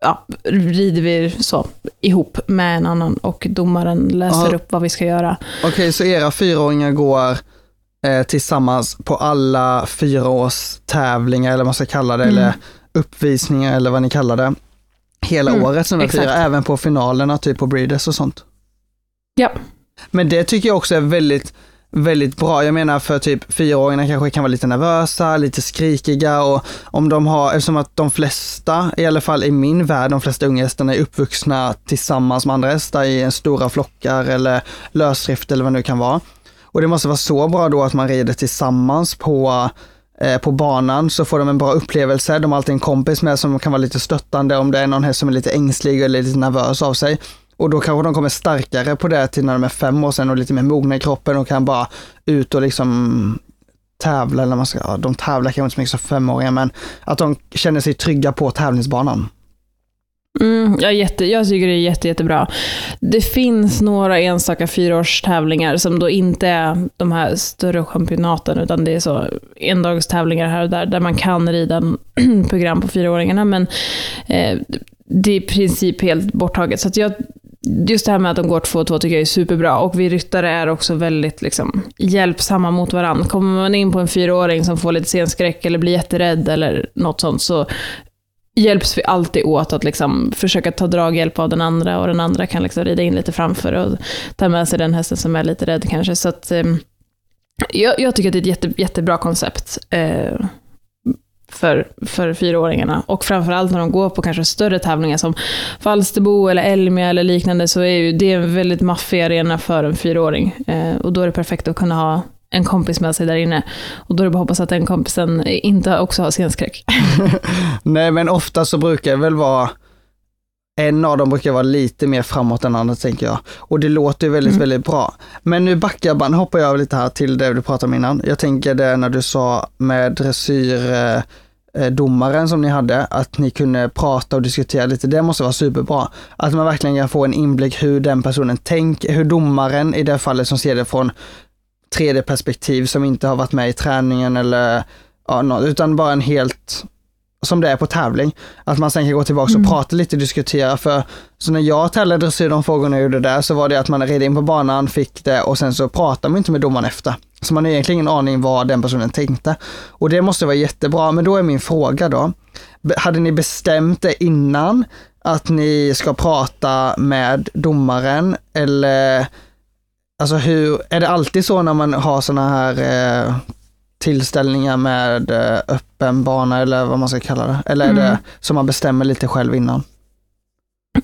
ja, rider vi så ihop med en annan och domaren läser Aha. upp vad vi ska göra. Okej, okay, så era fyraåringar går eh, tillsammans på alla fyra års tävlingar eller vad man ska kalla det, mm. eller uppvisningar eller vad ni kallar det. Hela mm, året som de firar, även på finalerna, typ på Breeders och sånt. Ja. Men det tycker jag också är väldigt, väldigt bra. Jag menar för typ fyraåringarna kanske kan vara lite nervösa, lite skrikiga och om de har, eftersom att de flesta, i alla fall i min värld, de flesta unga hästarna är uppvuxna tillsammans med andra hästar i en stora flockar eller lösdrift eller vad det nu kan vara. Och det måste vara så bra då att man rider tillsammans på eh, på banan så får de en bra upplevelse. De har alltid en kompis med som kan vara lite stöttande om det är någon häst som är lite ängslig eller lite nervös av sig. Och då kanske de kommer starkare på det till när de är fem år sedan och lite mer mogna i kroppen och kan bara ut och liksom tävla, eller man ska, ja, de tävlar kanske inte så mycket som femåringar, men att de känner sig trygga på tävlingsbanan. Mm, ja, jätte, jag tycker det är jätte, jättebra. Det finns några enstaka fyraårstävlingar som då inte är de här större championaten, utan det är så endagstävlingar här och där, där man kan rida program på fyraåringarna, men eh, det är i princip helt borttaget. Så jag, just det här med att de går 2-2 tycker jag är superbra. Och vi ryttare är också väldigt liksom, hjälpsamma mot varandra. Kommer man in på en fyraåring som får lite scenskräck eller blir jätterädd eller något sånt, så hjälps vi alltid åt att liksom försöka ta draghjälp av den andra och den andra kan liksom rida in lite framför och ta med sig den hästen som är lite rädd kanske. Så att, eh, jag, jag, tycker att det är ett jätte, jättebra koncept eh, för, för fyraåringarna. Och framförallt när de går på kanske större tävlingar som Falsterbo eller Elmia eller liknande så är ju det en väldigt maffig arena för en fyraåring. Eh, och då är det perfekt att kunna ha en kompis med sig där inne. Och då är det bara att hoppas att den kompisen inte också har scenskräck. Nej, men ofta så brukar det väl vara en av dem brukar vara lite mer framåt än andra tänker jag. Och det låter ju väldigt, mm. väldigt bra. Men nu backar jag bara, hoppar jag lite här till det du pratade om innan. Jag tänker det när du sa med dressyrdomaren som ni hade, att ni kunde prata och diskutera lite. Det måste vara superbra. Att man verkligen kan få en inblick hur den personen tänker, hur domaren i det fallet som ser det från 3D-perspektiv som inte har varit med i träningen eller ja, något, utan bara en helt som det är på tävling. Att man sen kan gå tillbaka mm. och prata lite diskutera. För så när jag tävlade dressyr de frågorna jag gjorde där så var det att man red in på banan, fick det och sen så pratar man inte med domaren efter. Så man har egentligen ingen aning vad den personen tänkte. Och det måste vara jättebra. Men då är min fråga då, hade ni bestämt det innan att ni ska prata med domaren eller Alltså hur, är det alltid så när man har sådana här eh, tillställningar med eh, öppen bana eller vad man ska kalla det? Eller är mm. det som man bestämmer lite själv innan?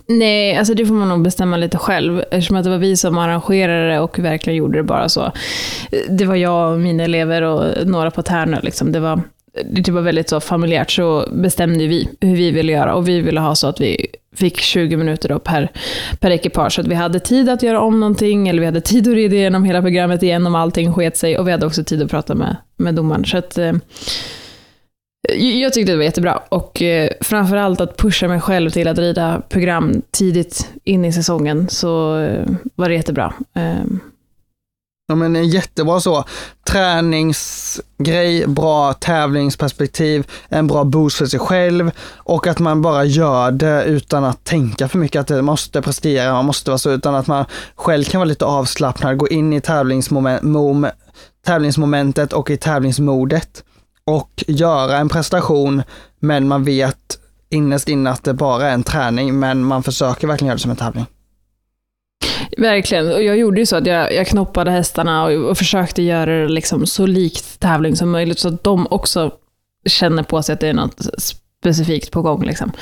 Nej, alltså det får man nog bestämma lite själv. Eftersom att det var vi som arrangerade det och verkligen gjorde det bara så. Det var jag och mina elever och några på Tärnö. Liksom. Det, var, det var väldigt så familjärt, så bestämde vi hur vi ville göra. Och vi ville ha så att vi fick 20 minuter då per, per ekipage. Så att vi hade tid att göra om någonting, eller vi hade tid att rida igenom hela programmet igen om allting sket sig, och vi hade också tid att prata med, med domaren. Så att, eh, jag tyckte det var jättebra. Och eh, framförallt att pusha mig själv till att rida program tidigt in i säsongen, så eh, var det jättebra. Eh, Ja men en jättebra så. Träningsgrej, bra tävlingsperspektiv, en bra boost för sig själv och att man bara gör det utan att tänka för mycket att det måste prestera, man måste vara så, utan att man själv kan vara lite avslappnad, gå in i tävlingsmoment, mom, tävlingsmomentet och i tävlingsmodet och göra en prestation, men man vet innerst inne att det bara är en träning, men man försöker verkligen göra det som en tävling. Verkligen. Och jag gjorde ju så att jag, jag knoppade hästarna och, och försökte göra det liksom så likt tävling som möjligt, så att de också känner på sig att det är något specifikt på gång. Liksom.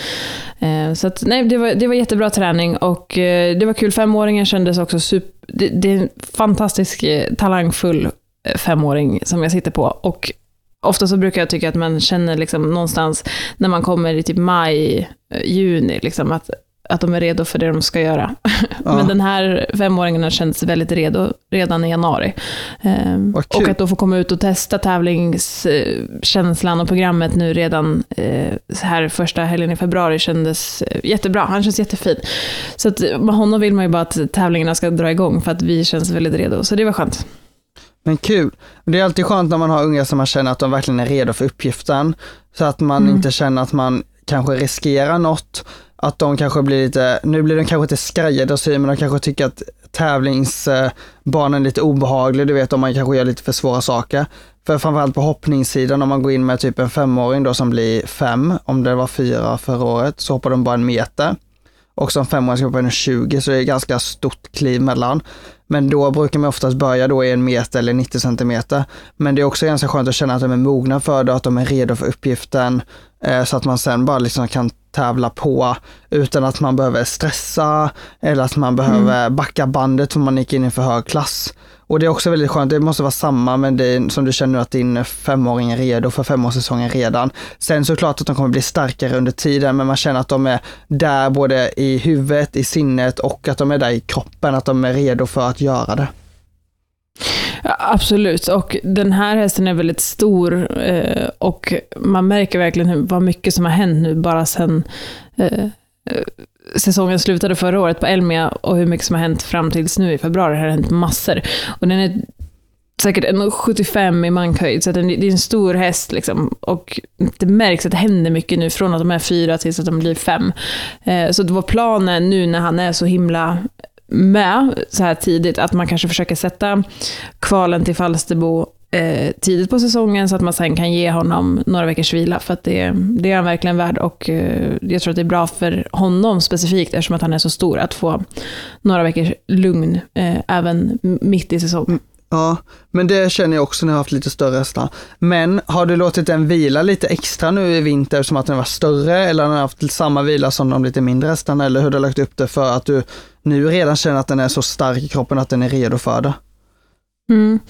Eh, så att, nej, det, var, det var jättebra träning och eh, det var kul. Femåringen kändes också super... Det, det är en fantastisk, eh, talangfull eh, femåring som jag sitter på. Och Ofta så brukar jag tycka att man känner liksom någonstans när man kommer i typ maj, eh, juni, liksom att att de är redo för det de ska göra. Ja. Men den här femåringen har känts väldigt redo redan i januari. Ehm, och att då få komma ut och testa tävlingskänslan och programmet nu redan eh, här första helgen i februari kändes eh, jättebra. Han känns jättefin. Så att med honom vill man ju bara att tävlingarna ska dra igång för att vi känns väldigt redo. Så det var skönt. Men kul. Det är alltid skönt när man har unga som man känner att de verkligen är redo för uppgiften. Så att man mm. inte känner att man kanske riskerar något att de kanske blir lite, nu blir de kanske inte skräddarsyr, men de kanske tycker att tävlingsbanan är lite obehaglig, du vet om man kanske gör lite för svåra saker. För framförallt på hoppningssidan, om man går in med typ en femåring då som blir fem, om det var fyra förra året, så hoppar de bara en meter. Och som femåring ska hoppa en 20, så det är ganska stort kliv mellan. Men då brukar man oftast börja då i en meter eller 90 centimeter. Men det är också ganska skönt att känna att de är mogna för det, att de är redo för uppgiften, eh, så att man sen bara liksom kan tävla på utan att man behöver stressa eller att man behöver mm. backa bandet för man gick in i för hög klass. Och det är också väldigt skönt, det måste vara samma med dig som du känner att din femåring är redo för femårssäsongen redan. Sen såklart att de kommer bli starkare under tiden, men man känner att de är där både i huvudet, i sinnet och att de är där i kroppen, att de är redo för att göra det. Ja, absolut, och den här hästen är väldigt stor eh, och man märker verkligen hur, vad mycket som har hänt nu bara sen eh, eh säsongen slutade förra året på Elmia och hur mycket som har hänt fram tills nu i februari. Det har hänt massor. Och den är säkert 1,75 i mankhöjd, så det är en stor häst. Liksom. Och det märks att det händer mycket nu, från att de är fyra tills att de blir fem. Eh, så det var planen nu när han är så himla med så här tidigt, att man kanske försöker sätta kvalen till Falsterbo eh, tidigt på säsongen så att man sen kan ge honom några veckors vila. För att det, det är han verkligen värd och eh, jag tror att det är bra för honom specifikt eftersom att han är så stor att få några veckors lugn eh, även mitt i säsongen. Mm. Ja, men det känner jag också när jag har haft lite större hästar. Men har du låtit den vila lite extra nu i vinter som att den var större eller har den haft samma vila som de lite mindre hästarna eller hur har du lagt upp det för att du nu redan känner att den är så stark i kroppen att den är redo för det? Mm.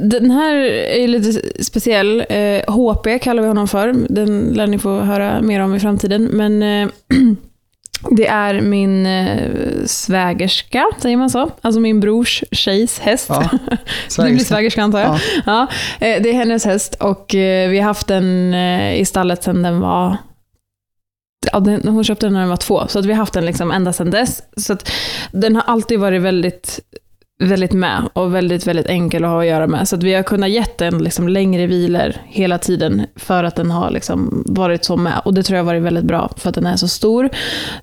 Den här är lite speciell. Eh, HP kallar vi honom för. Den lär ni få höra mer om i framtiden. Men eh, det är min eh, svägerska, säger man så? Alltså min brors tjejs häst. Ja, det blir svägerska antar jag. Ja. ja. Eh, det är hennes häst och eh, vi har haft den eh, i stallet sedan den var Ja, den, hon köpte den när den var två, så att vi har haft den liksom ända sedan dess. Så den har alltid varit väldigt väldigt med och väldigt, väldigt enkel att ha att göra med. Så att vi har kunnat ge den liksom längre vilor hela tiden för att den har liksom varit så med. Och det tror jag har varit väldigt bra för att den är så stor.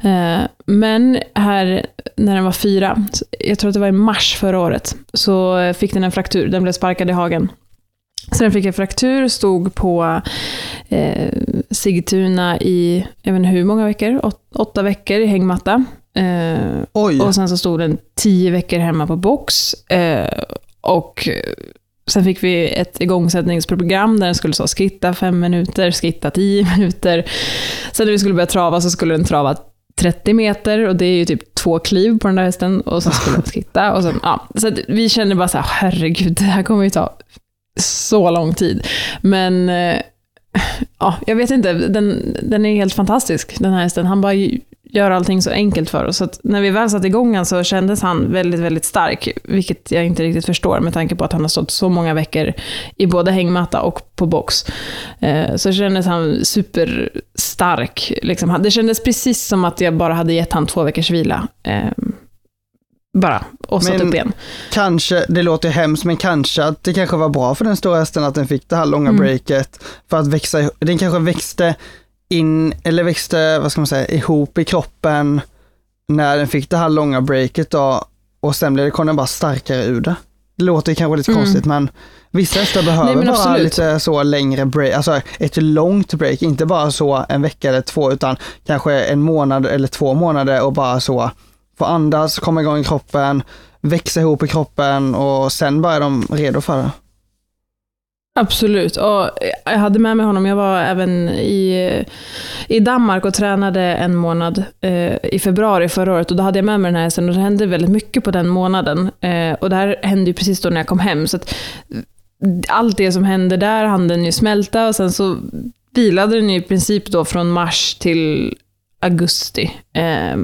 Eh, men här när den var fyra, jag tror att det var i mars förra året, så fick den en fraktur. Den blev sparkad i hagen. Så den fick en fraktur, stod på eh, Sigtuna i, jag vet inte hur många veckor, Åt, åtta veckor i hängmatta. Eh, och sen så stod den tio veckor hemma på box. Eh, och sen fick vi ett igångsättningsprogram där den skulle så skitta fem minuter, skitta tio minuter. Sen när vi skulle börja trava så skulle den trava 30 meter och det är ju typ två kliv på den där hästen och så skulle den skitta. Och sen, ja. Så vi kände bara så här, herregud, det här kommer ju ta så lång tid. Men eh, ja, jag vet inte, den, den är helt fantastisk den här hästen. Han bara gör allting så enkelt för oss. Så när vi väl satte igång han så kändes han väldigt, väldigt stark. Vilket jag inte riktigt förstår med tanke på att han har stått så många veckor i både hängmatta och på box. Eh, så kändes han superstark. Liksom. Det kändes precis som att jag bara hade gett han två veckors vila. Eh, bara, och satt Men upp igen. Kanske, det låter hemskt, men kanske att det kanske var bra för den stora hästen att den fick det här långa Mm. breaket. För att växa, den kanske växte in, eller växte, vad ska man säga, ihop i kroppen när den fick det här långa breaket då. Och sen blev det, kom den bara starkare ur det. Det låter kanske lite Mm. konstigt, men vissa hästar behöver men bara absolut. lite så längre break, alltså ett långt break, inte bara så en vecka eller två, utan kanske en månad eller två månader och bara så få andas, komma igång i kroppen, växa ihop i kroppen och sen bara är de redo för det. Absolut. Och jag hade med mig honom, jag var även i, i Danmark och tränade en månad eh, i februari förra året. Och då hade jag med mig den här hästen och det hände väldigt mycket på den månaden. Eh, och det här hände ju precis då när jag kom hem. Så att allt det som hände där hann den ju smälta och sen så vilade den ju i princip då från mars till augusti. Eh,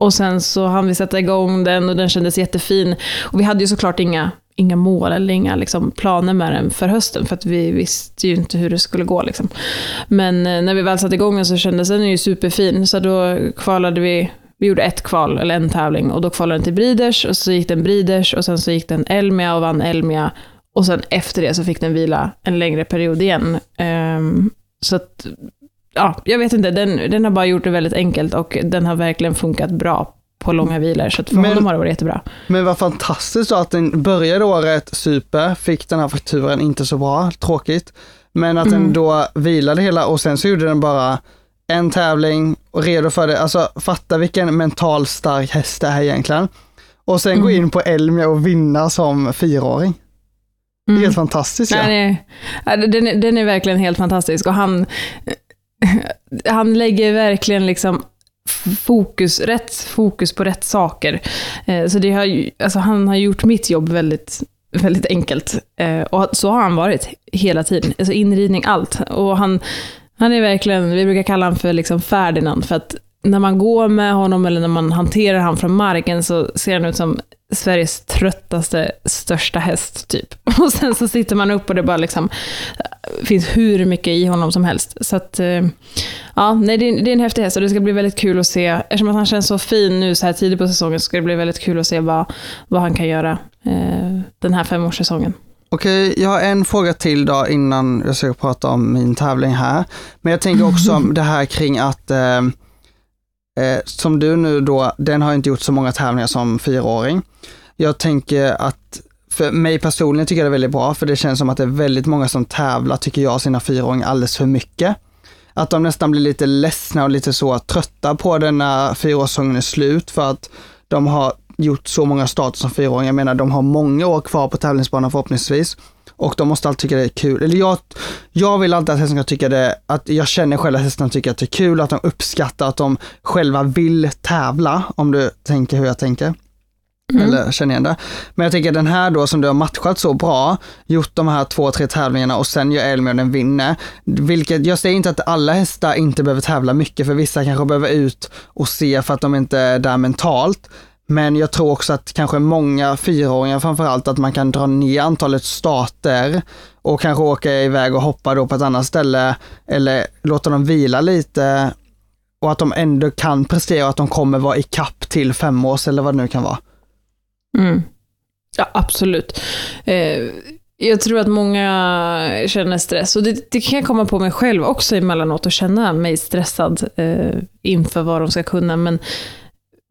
och sen så hann vi sätta igång den och den kändes jättefin. Och vi hade ju såklart inga, inga mål eller inga liksom, planer med den för hösten, för att vi visste ju inte hur det skulle gå. Liksom. Men eh, när vi väl satte igång den så kändes den ju superfin, så då kvalade vi vi gjorde ett kval, eller en tävling, och då kvalade den till Briders, och så gick den Briders, och sen så gick den Elmia och vann Elmia, och sen efter det så fick den vila en längre period igen. Um, så att, ja, jag vet inte, den, den har bara gjort det väldigt enkelt, och den har verkligen funkat bra på långa vilor, så för Men- honom har det varit jättebra. Men vad fantastiskt då att den började året super, fick den här fakturen inte så bra, tråkigt. Men att den Mm. då vilade hela och sen så gjorde den bara en tävling och redo för det. Alltså fatta vilken mental stark häst det är egentligen. Och sen gå Mm. in på Elmia och vinna som fyraåring. Det är Mm. helt fantastiskt. Ja. Nej, den, är, den är verkligen helt fantastisk och han, han lägger verkligen liksom fokus, rätt fokus på rätt saker. Eh, så det har, ju- alltså han har gjort mitt jobb väldigt, väldigt enkelt. Eh, och så har han varit hela tiden. Alltså inridning, allt. Och han, han är verkligen, vi brukar kalla honom för liksom Ferdinand, för att när man går med honom eller när man hanterar honom från marken så ser han ut som Sveriges tröttaste, största häst, typ. Och sen så sitter man upp och det bara liksom eh, finns hur mycket i honom som helst. Så att, eh, ja, nej, det är, det är en häftig häst och det ska bli väldigt kul att se, eftersom att han känns så fin nu så här tidigt på säsongen, så ska det bli väldigt kul att se vad, vad han kan göra eh, den här femårssäsongen. Okej, jag har en fråga till då innan jag ska prata om min tävling här. Men jag tänker också om det här kring att eh, eh, som du nu då, den har inte gjort så många tävlingar som fyraåring. Jag tänker att för mig personligen tycker jag det är väldigt bra, för det känns som att det är väldigt många som tävlar, tycker jag, sina fyraåringar alldeles för mycket. Att de nästan blir lite ledsna och lite så trötta på den när fyraårssäsongen är slut, för att de har gjort så många starter som fyraåringar. Jag menar, de har många år kvar på tävlingsbanan förhoppningsvis. Och de måste alltid tycka det är kul. Eller jag, jag vill alltid att hästen ska tycka det, att jag känner själv att hästarna tycker att det är kul, att de uppskattar att de själva vill tävla, om du tänker hur jag tänker. Eller känner igen det. Men jag tänker den här då som du har matchat så bra, gjort de här två, tre tävlingarna och sen gör Elmia den vinner. Vilket, jag säger inte att alla hästar inte behöver tävla mycket, för vissa kanske behöver ut och se för att de inte är där mentalt. Men jag tror också att kanske många fyraåringar framförallt, att man kan dra ner antalet starter och kanske åka iväg och hoppa då på ett annat ställe eller låta dem vila lite och att de ändå kan prestera och att de kommer vara i kapp till femårs eller vad det nu kan vara. Mm. Ja, absolut. Eh, jag tror att många känner stress, och det, det kan jag komma på mig själv också emellanåt, och känna mig stressad eh, inför vad de ska kunna, men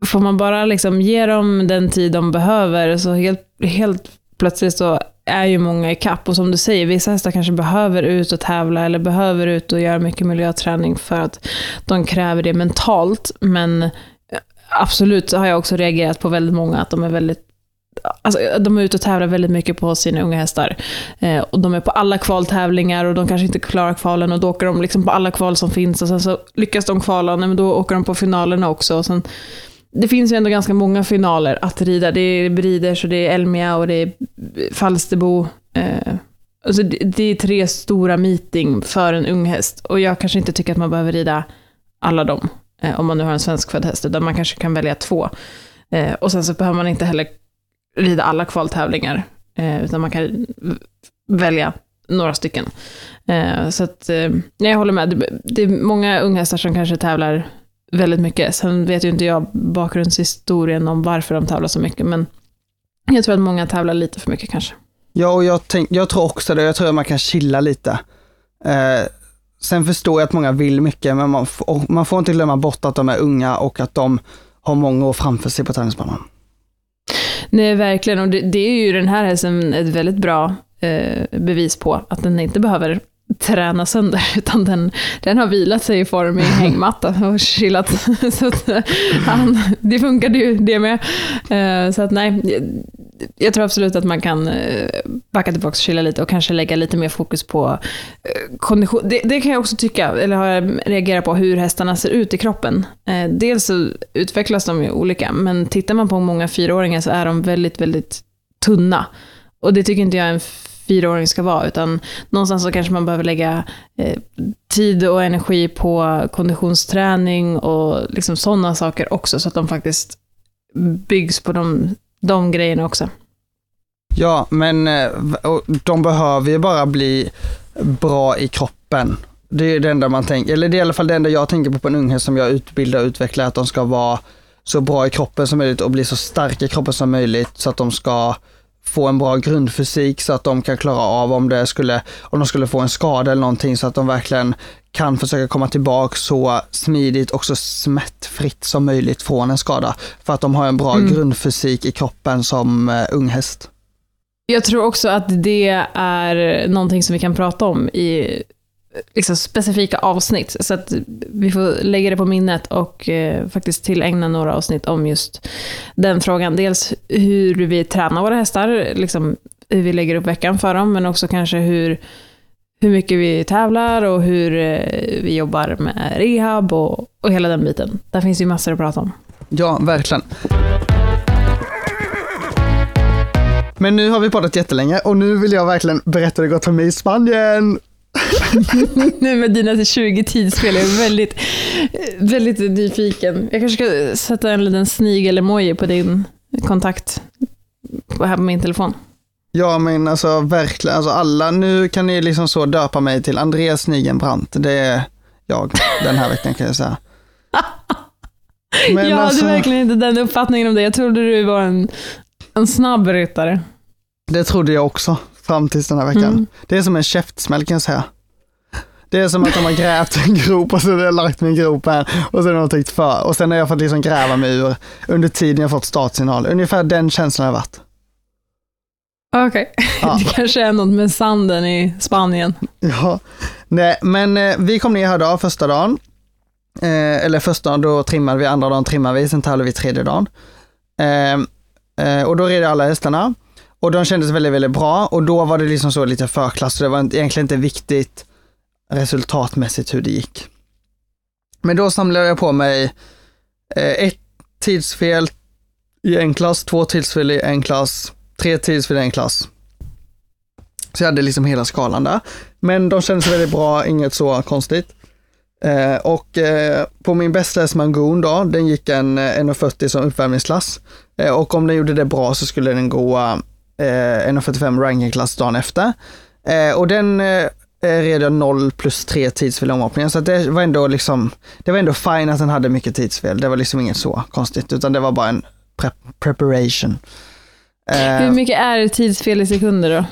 får man bara liksom ge dem den tid de behöver, så helt, helt plötsligt så är ju många i kapp och som du säger, vissa hästar kanske behöver ut och tävla, eller behöver ut och göra mycket miljöträning för att de kräver det mentalt, men absolut så har jag också reagerat på väldigt många, att de är väldigt Alltså, de är ute och tävlar väldigt mycket på sina unga hästar. Eh, och de är på alla kvaltävlingar och de kanske inte klarar kvalen och då åker de liksom på alla kval som finns och sen så lyckas de kvala, nej, men då åker de på finalerna också. Och sen, det finns ju ändå ganska många finaler att rida. Det är Briders och det är Elmia och det är Falsterbo. Eh, alltså det, det är tre stora meeting för en ung häst och jag kanske inte tycker att man behöver rida alla dem. eh, om man nu har en svenskfödd häst, utan man kanske kan välja två. Eh, och sen så behöver man inte heller rida alla kvaltävlingar, eh, utan man kan välja några stycken. Eh, så att, eh, jag håller med. Det, det är många unghästar som kanske tävlar väldigt mycket. Sen vet ju inte jag bakgrundshistorien om varför de tävlar så mycket, men jag tror att många tävlar lite för mycket kanske. Ja, och jag, tänk, jag tror också det. Jag tror att man kan chilla lite. Eh, sen förstår jag att många vill mycket, men man, man får inte glömma bort att de är unga och att de har många år framför sig på tennisbanan. Nej, verkligen. Och det, det är ju den här hästen ett väldigt bra eh, bevis på, att den inte behöver träna sönder, utan den, den har vilat sig i form i hängmatta och chillat. så att, eh, han, det funkade ju det med. Eh, så att nej, jag tror absolut att man kan eh, backa tillbaka och chilla lite och kanske lägga lite mer fokus på kondition. Det, det kan jag också tycka, eller har jag reagerat på, hur hästarna ser ut i kroppen. Dels så utvecklas de ju olika, men tittar man på många fyraåringar så är de väldigt, väldigt tunna. Och det tycker inte jag är en fyraåring ska vara, utan någonstans så kanske man behöver lägga eh, tid och energi på konditionsträning och liksom sådana saker också, så att de faktiskt byggs på de, de grejerna också. Ja, men eh, de behöver ju bara bli bra i kroppen. Det är det enda man tänker, eller det är i alla fall det enda jag tänker på på en unghäst som jag utbildar och utvecklar, att de ska vara så bra i kroppen som möjligt och bli så starka i kroppen som möjligt så att de ska få en bra grundfysik så att de kan klara av om det skulle, om de skulle få en skada eller någonting så att de verkligen kan försöka komma tillbaka så smidigt och så smärtfritt som möjligt från en skada. För att de har en bra mm. grundfysik i kroppen som uh, ung häst. Jag tror också att det är någonting som vi kan prata om i liksom specifika avsnitt. Så att vi får lägga det på minnet och eh, faktiskt tillägna några avsnitt om just den frågan. Dels hur vi tränar våra hästar, liksom hur vi lägger upp veckan för dem, men också kanske hur, hur mycket vi tävlar och hur eh, vi jobbar med rehab och, och hela den biten. Där finns ju massor att prata om. Ja, verkligen. Men nu har vi poddat jättelänge och nu vill jag verkligen berätta hur det gått för mig i Spanien. nu med dina 20 tidsspel, jag är väldigt, väldigt nyfiken. Jag kanske ska sätta en liten snigel-emoji på din kontakt här på min telefon. Ja men alltså verkligen, alltså alla, nu kan ni liksom så döpa mig till Andreas Snigenbrandt. Det är jag den här veckan kan jag säga. Men jag hade alltså, verkligen inte den uppfattningen om dig. Jag trodde du var en, en snabb ryttare. Det trodde jag också fram tills den här veckan. Mm. Det är som en käftsmäll kan jag säga. Det är som att de har grävt en grop och så har jag lagt min grop här och så har de täckt för. Och sen har jag fått liksom gräva mig ur under tiden jag fått startsignal. Ungefär den känslan har jag varit. Okej, okay. ja. det kanske är något med sanden i Spanien. Ja, nej, men eh, vi kom ner här då första dagen. Eh, eller första dagen, då trimmade vi, andra dagen trimmade vi, sen tävlade vi tredje dagen. Eh, eh, och då red alla hästarna. Och de kändes väldigt, väldigt bra och då var det liksom så lite förklass, så det var egentligen inte viktigt resultatmässigt hur det gick. Men då samlade jag på mig eh, ett tidsfel i en klass, två tidsfel i en klass, tre tidsfel i en klass. Så jag hade liksom hela skalan där. Men de kändes väldigt bra, inget så konstigt. Eh, och eh, på min bästa häst Mangoon då, den gick en eh, 1,40 som uppvärmningsklass. Eh, och om den gjorde det bra så skulle den gå eh, 1,45 rankingklass dagen efter. Eh, och den eh, red jag 0 plus 3 tidsfel i omhoppningen, så det var ändå liksom, det var ändå fine att den hade mycket tidsfel. Det var liksom inget så konstigt, utan det var bara en pre preparation. Eh, Hur mycket är tidsfel i sekunder då?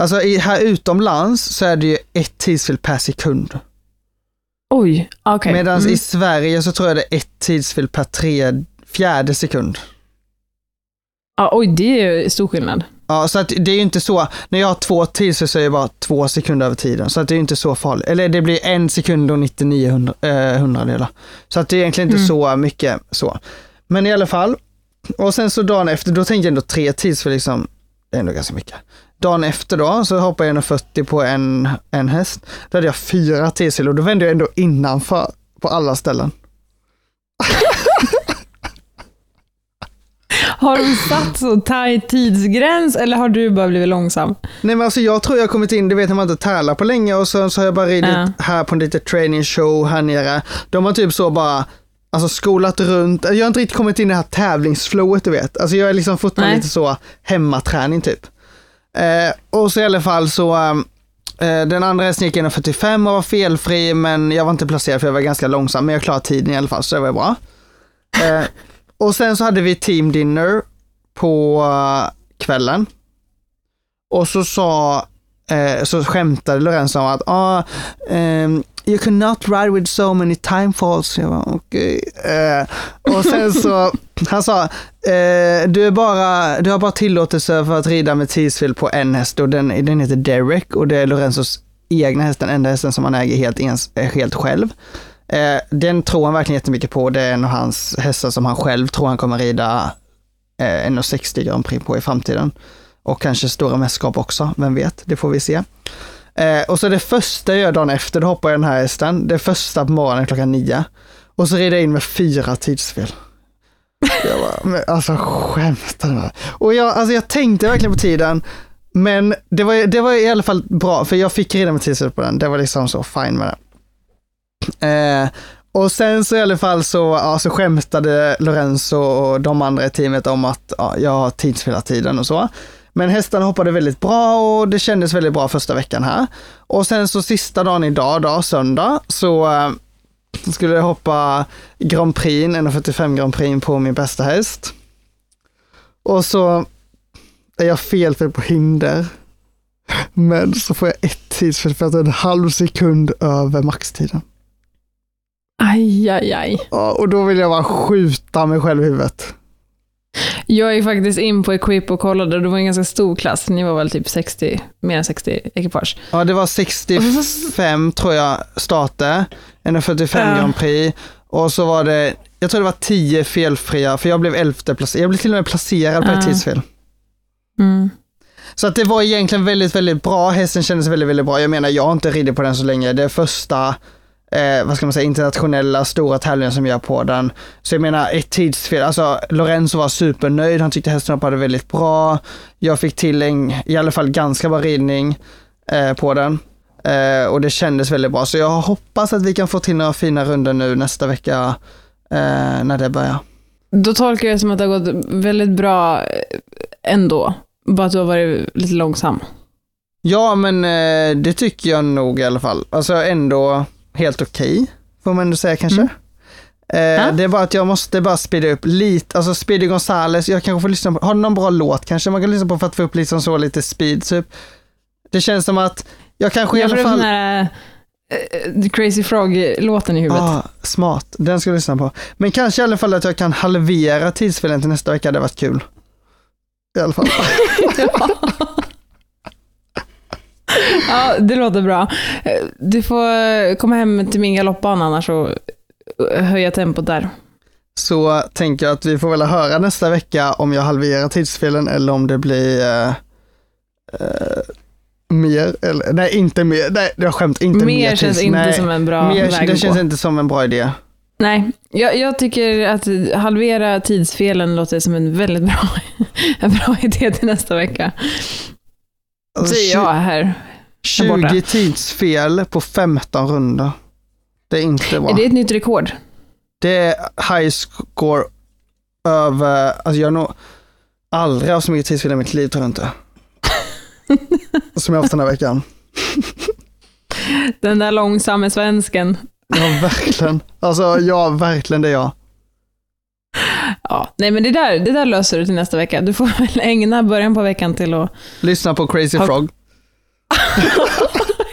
Alltså i, här utomlands så är det ju ett tidsfel per sekund. Oj, okej. Okay. Medan mm. i Sverige så tror jag det är ett tidsfel per tre, fjärde sekund. Ja, oj, det är stor skillnad. Ja, så att det är ju inte så, när jag har två tid så är det bara två sekunder över tiden, så att det är inte så farligt. Eller det blir en sekund och 99 hundra, eh, hundradelar. Så att det är egentligen inte mm. så mycket så. Men i alla fall, och sen så dagen efter, då tänkte jag ändå tre tids för liksom, det är ändå ganska mycket. Dagen efter då så hoppade jag 1,40 på en, en häst. Då hade jag fyra tidsfel och då vände jag ändå innanför på alla ställen. Har de satt så tajt tidsgräns eller har du bara blivit långsam? Nej men alltså jag tror jag har kommit in, du vet när man inte tävlar på länge och så, så har jag bara ridit Ja. här på en liten training show här nere. De har typ så bara Alltså skolat runt, jag har inte riktigt kommit in i det här tävlingsflowet du vet. Alltså jag är liksom fortfarande Nej. lite så hemmaträning typ. Eh, och så i alla fall så, eh, den andra hästen gick 1.45 och var felfri men jag var inte placerad för jag var ganska långsam men jag klarade tiden i alla fall så det var bra. Eh, och sen så hade vi team dinner på eh, kvällen. Och så sa, eh, så skämtade Lorenzo om att ah, ehm, you cannot ride with so many time falls. Jag bara okej. Eh, och sen så, han sa, eh, du, är bara, du har bara tillåtelse för att rida med tidsfel på en häst och den, den heter Derek och det är Lorenzos egna häst, den enda hästen som han äger helt, ens, eh, helt själv. Eh, den tror han verkligen jättemycket på. Det är en av hans hästar som han själv tror han kommer rida eh, 1,60 Grand Prix på i framtiden. Och kanske stora mästerskap också, vem vet, det får vi se. Eh, och så det första jag gör dagen efter, då hoppar jag den här hästen. Det första på morgonen klockan nio. Och så rider jag in med fyra tidsfel. Jag bara, men alltså skämtar du med mig? Och jag, alltså jag tänkte verkligen på tiden, men det var, det var i alla fall bra, för jag fick rida med tidsfel på den. Det var liksom så fine med det. Eh, och sen så i alla fall så, ja, så skämtade Lorenzo och de andra i teamet om att ja, jag har tidsfel hela tiden och så. Men hästarna hoppade väldigt bra och det kändes väldigt bra första veckan här. Och sen så sista dagen idag, då, söndag, så eh, skulle jag hoppa Grand Prix, 1,45 Grand Prix på min bästa häst. Och så är jag fel på hinder. Men så får jag ett tidsfel för att det är en halv sekund över maxtiden. Aj, aj, aj. Och då vill jag bara skjuta mig själv i huvudet. Jag gick faktiskt in på Equip och kollade det var en ganska stor klass. Ni var väl typ 60, mer än 60 ekipage. Ja, det var 65 tror jag starter, 1,45 Ja. Grand Prix och så var det, jag tror det var 10 felfria, för jag blev elfte placerad. Jag blev till och med placerad på ett Ja. tidsfel. Mm. Så att det var egentligen väldigt, väldigt bra. Hästen kändes väldigt, väldigt bra. Jag menar, jag har inte ridit på den så länge. Det är första, eh, vad ska man säga, internationella stora tävlingen som gör på den. Så jag menar, ett tidsfel. Alltså, Lorenzo var supernöjd. Han tyckte hästen hoppade väldigt bra. Jag fick till en, i alla fall ganska bra ridning eh, på den. Eh, och det kändes väldigt bra. Så jag hoppas att vi kan få till några fina runder nu nästa vecka eh, när det börjar. Då tolkar jag det som att det har gått väldigt bra eh, ändå. Bara att du har varit lite långsam. Ja, men eh, det tycker jag nog i alla fall. Alltså ändå helt okej, får man ändå säga kanske. Mm. Eh, Ja. Det är bara att jag måste bara speeda upp lite, alltså Speedy Gonzales, jag kanske får lyssna på, har du någon bra låt kanske man kan lyssna på för att få upp liksom så lite speed typ? Det känns som att jag kanske i Jag alla får fall... här uh, The Crazy Frog-låten i huvudet. Ah, smart, den ska jag lyssna på. Men kanske i alla fall att jag kan halvera tidsfelen till nästa vecka, det hade varit kul. I alla fall. Ja, det låter bra. Eh, Du får komma hem till min galoppbana annars och eh, höja tempot där. Så tänker jag att vi får väl höra nästa vecka om jag halverar tidsfelen eller om det blir eh, eh, mer, eller nej inte mer, nej jag skämt inte mer. Mer känns tids- inte nej, som en bra mer, väg Det känns gå. inte som en bra idé. Nej, jag, jag tycker att halvera tidsfelen låter som en väldigt bra, en bra idé till nästa vecka. Alltså, Säger jag här. 20 borta. tidsfel på 15 runder. Det är inte bra. Är det ett nytt rekord? Det är high score över, alltså jag har nog aldrig haft så mycket tidsfel i mitt liv tror jag inte. Som jag har haft den här veckan. Den där långsamme svensken. Ja, verkligen. Alltså, ja, verkligen det är jag. Ja, nej men det där, det där löser du till nästa vecka. Du får väl ägna början på veckan till att... Lyssna på Crazy Har- Frog.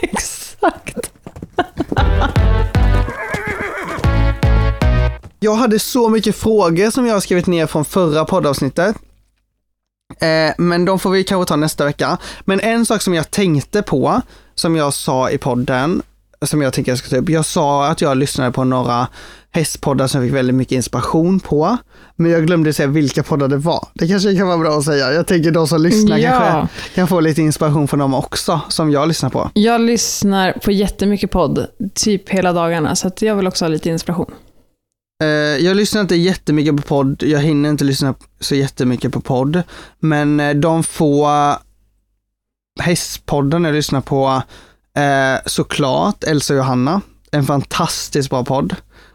Exakt. Jag hade så mycket frågor som jag har skrivit ner från förra poddavsnittet. Eh, men de får vi kanske ta nästa vecka. Men en sak som jag tänkte på, som jag sa i podden, som jag tänker jag ska ta upp. Jag sa att jag lyssnade på några hästpoddar som jag fick väldigt mycket inspiration på. Men jag glömde säga vilka poddar det var. Det kanske kan vara bra att säga. Jag tänker de som lyssnar Ja. kanske kan få lite inspiration från dem också, som jag lyssnar på. Jag lyssnar på jättemycket podd, typ hela dagarna, så att jag vill också ha lite inspiration. Eh, jag lyssnar inte jättemycket på podd, jag hinner inte lyssna så jättemycket på podd, men eh, de få hästpodden jag lyssnar på, eh, såklart Elsa och Johanna, en fantastiskt bra podd,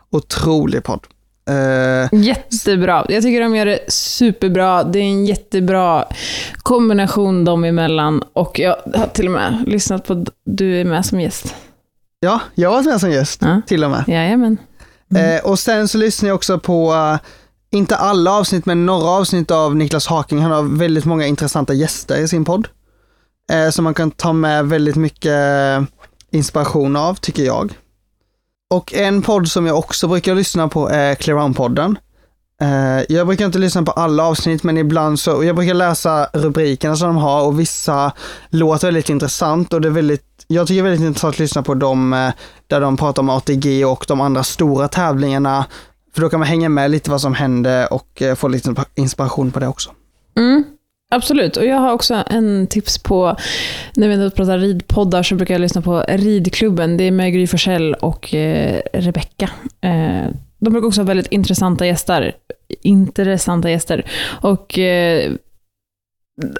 otrolig podd. Eh, Jättebra. Jag tycker de gör det superbra. Det är en jättebra kombination dem emellan. Och jag har till och med lyssnat på du är med som gäst. Ja, jag varit med som gäst ja. till och med. Jajamän. Mm. Eh, och sen så lyssnar jag också på, uh, inte alla avsnitt, men några avsnitt av Niklas Haking. Han har väldigt många intressanta gäster i sin podd. Eh, som man kan ta med väldigt mycket eh, inspiration av, tycker jag. Och en podd som jag också brukar lyssna på är Clearown-podden. Eh, jag brukar inte lyssna på alla avsnitt, men ibland så, jag brukar läsa rubrikerna som de har och vissa låter väldigt intressant och det är väldigt, jag tycker det är väldigt intressant att lyssna på dem eh, där de pratar om ATG och de andra stora tävlingarna. För då kan man hänga med lite vad som händer och eh, få lite inspiration på det också. Mm. Absolut, och jag har också en tips på, när vi pratar ridpoddar så brukar jag lyssna på Ridklubben. Det är med Gry Forssell och eh, Rebecka. Eh, de brukar också ha väldigt intressanta gäster. Intressanta gäster. Och eh,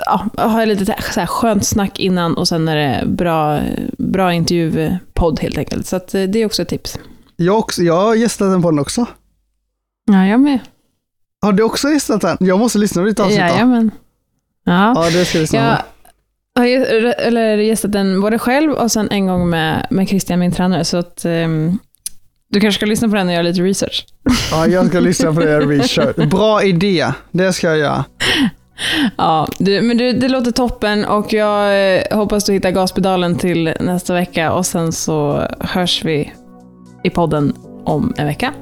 ja, har lite så här skönt snack innan och sen är det bra, bra intervjupodd helt enkelt. Så eh, det är också ett tips. Jag, också, jag har gästat den podden också. Ja, jag med. Har du också gästat den? Jag måste lyssna på ditt avsnitt Jajamän. Ja, ja det ska vi snart. Jag har eller gästat den både själv och sen en gång med, med Christian, min tränare. Så att um, du kanske ska lyssna på den och göra lite research. Ja, jag ska lyssna på det och research. Bra idé, det ska jag göra. Ja, du, men du, det låter toppen och jag eh, hoppas du hittar gaspedalen till nästa vecka och sen så hörs vi i podden om en vecka.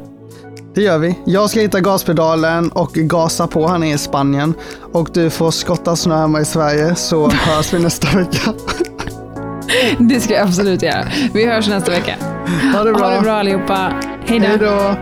Det gör vi. Jag ska hitta gaspedalen och gasa på här nere i Spanien. Och du får skotta snö hemma i Sverige så hörs vi nästa vecka. Det ska jag absolut göra. Vi hörs nästa vecka. Ha det bra. Ha det bra allihopa. Hej då.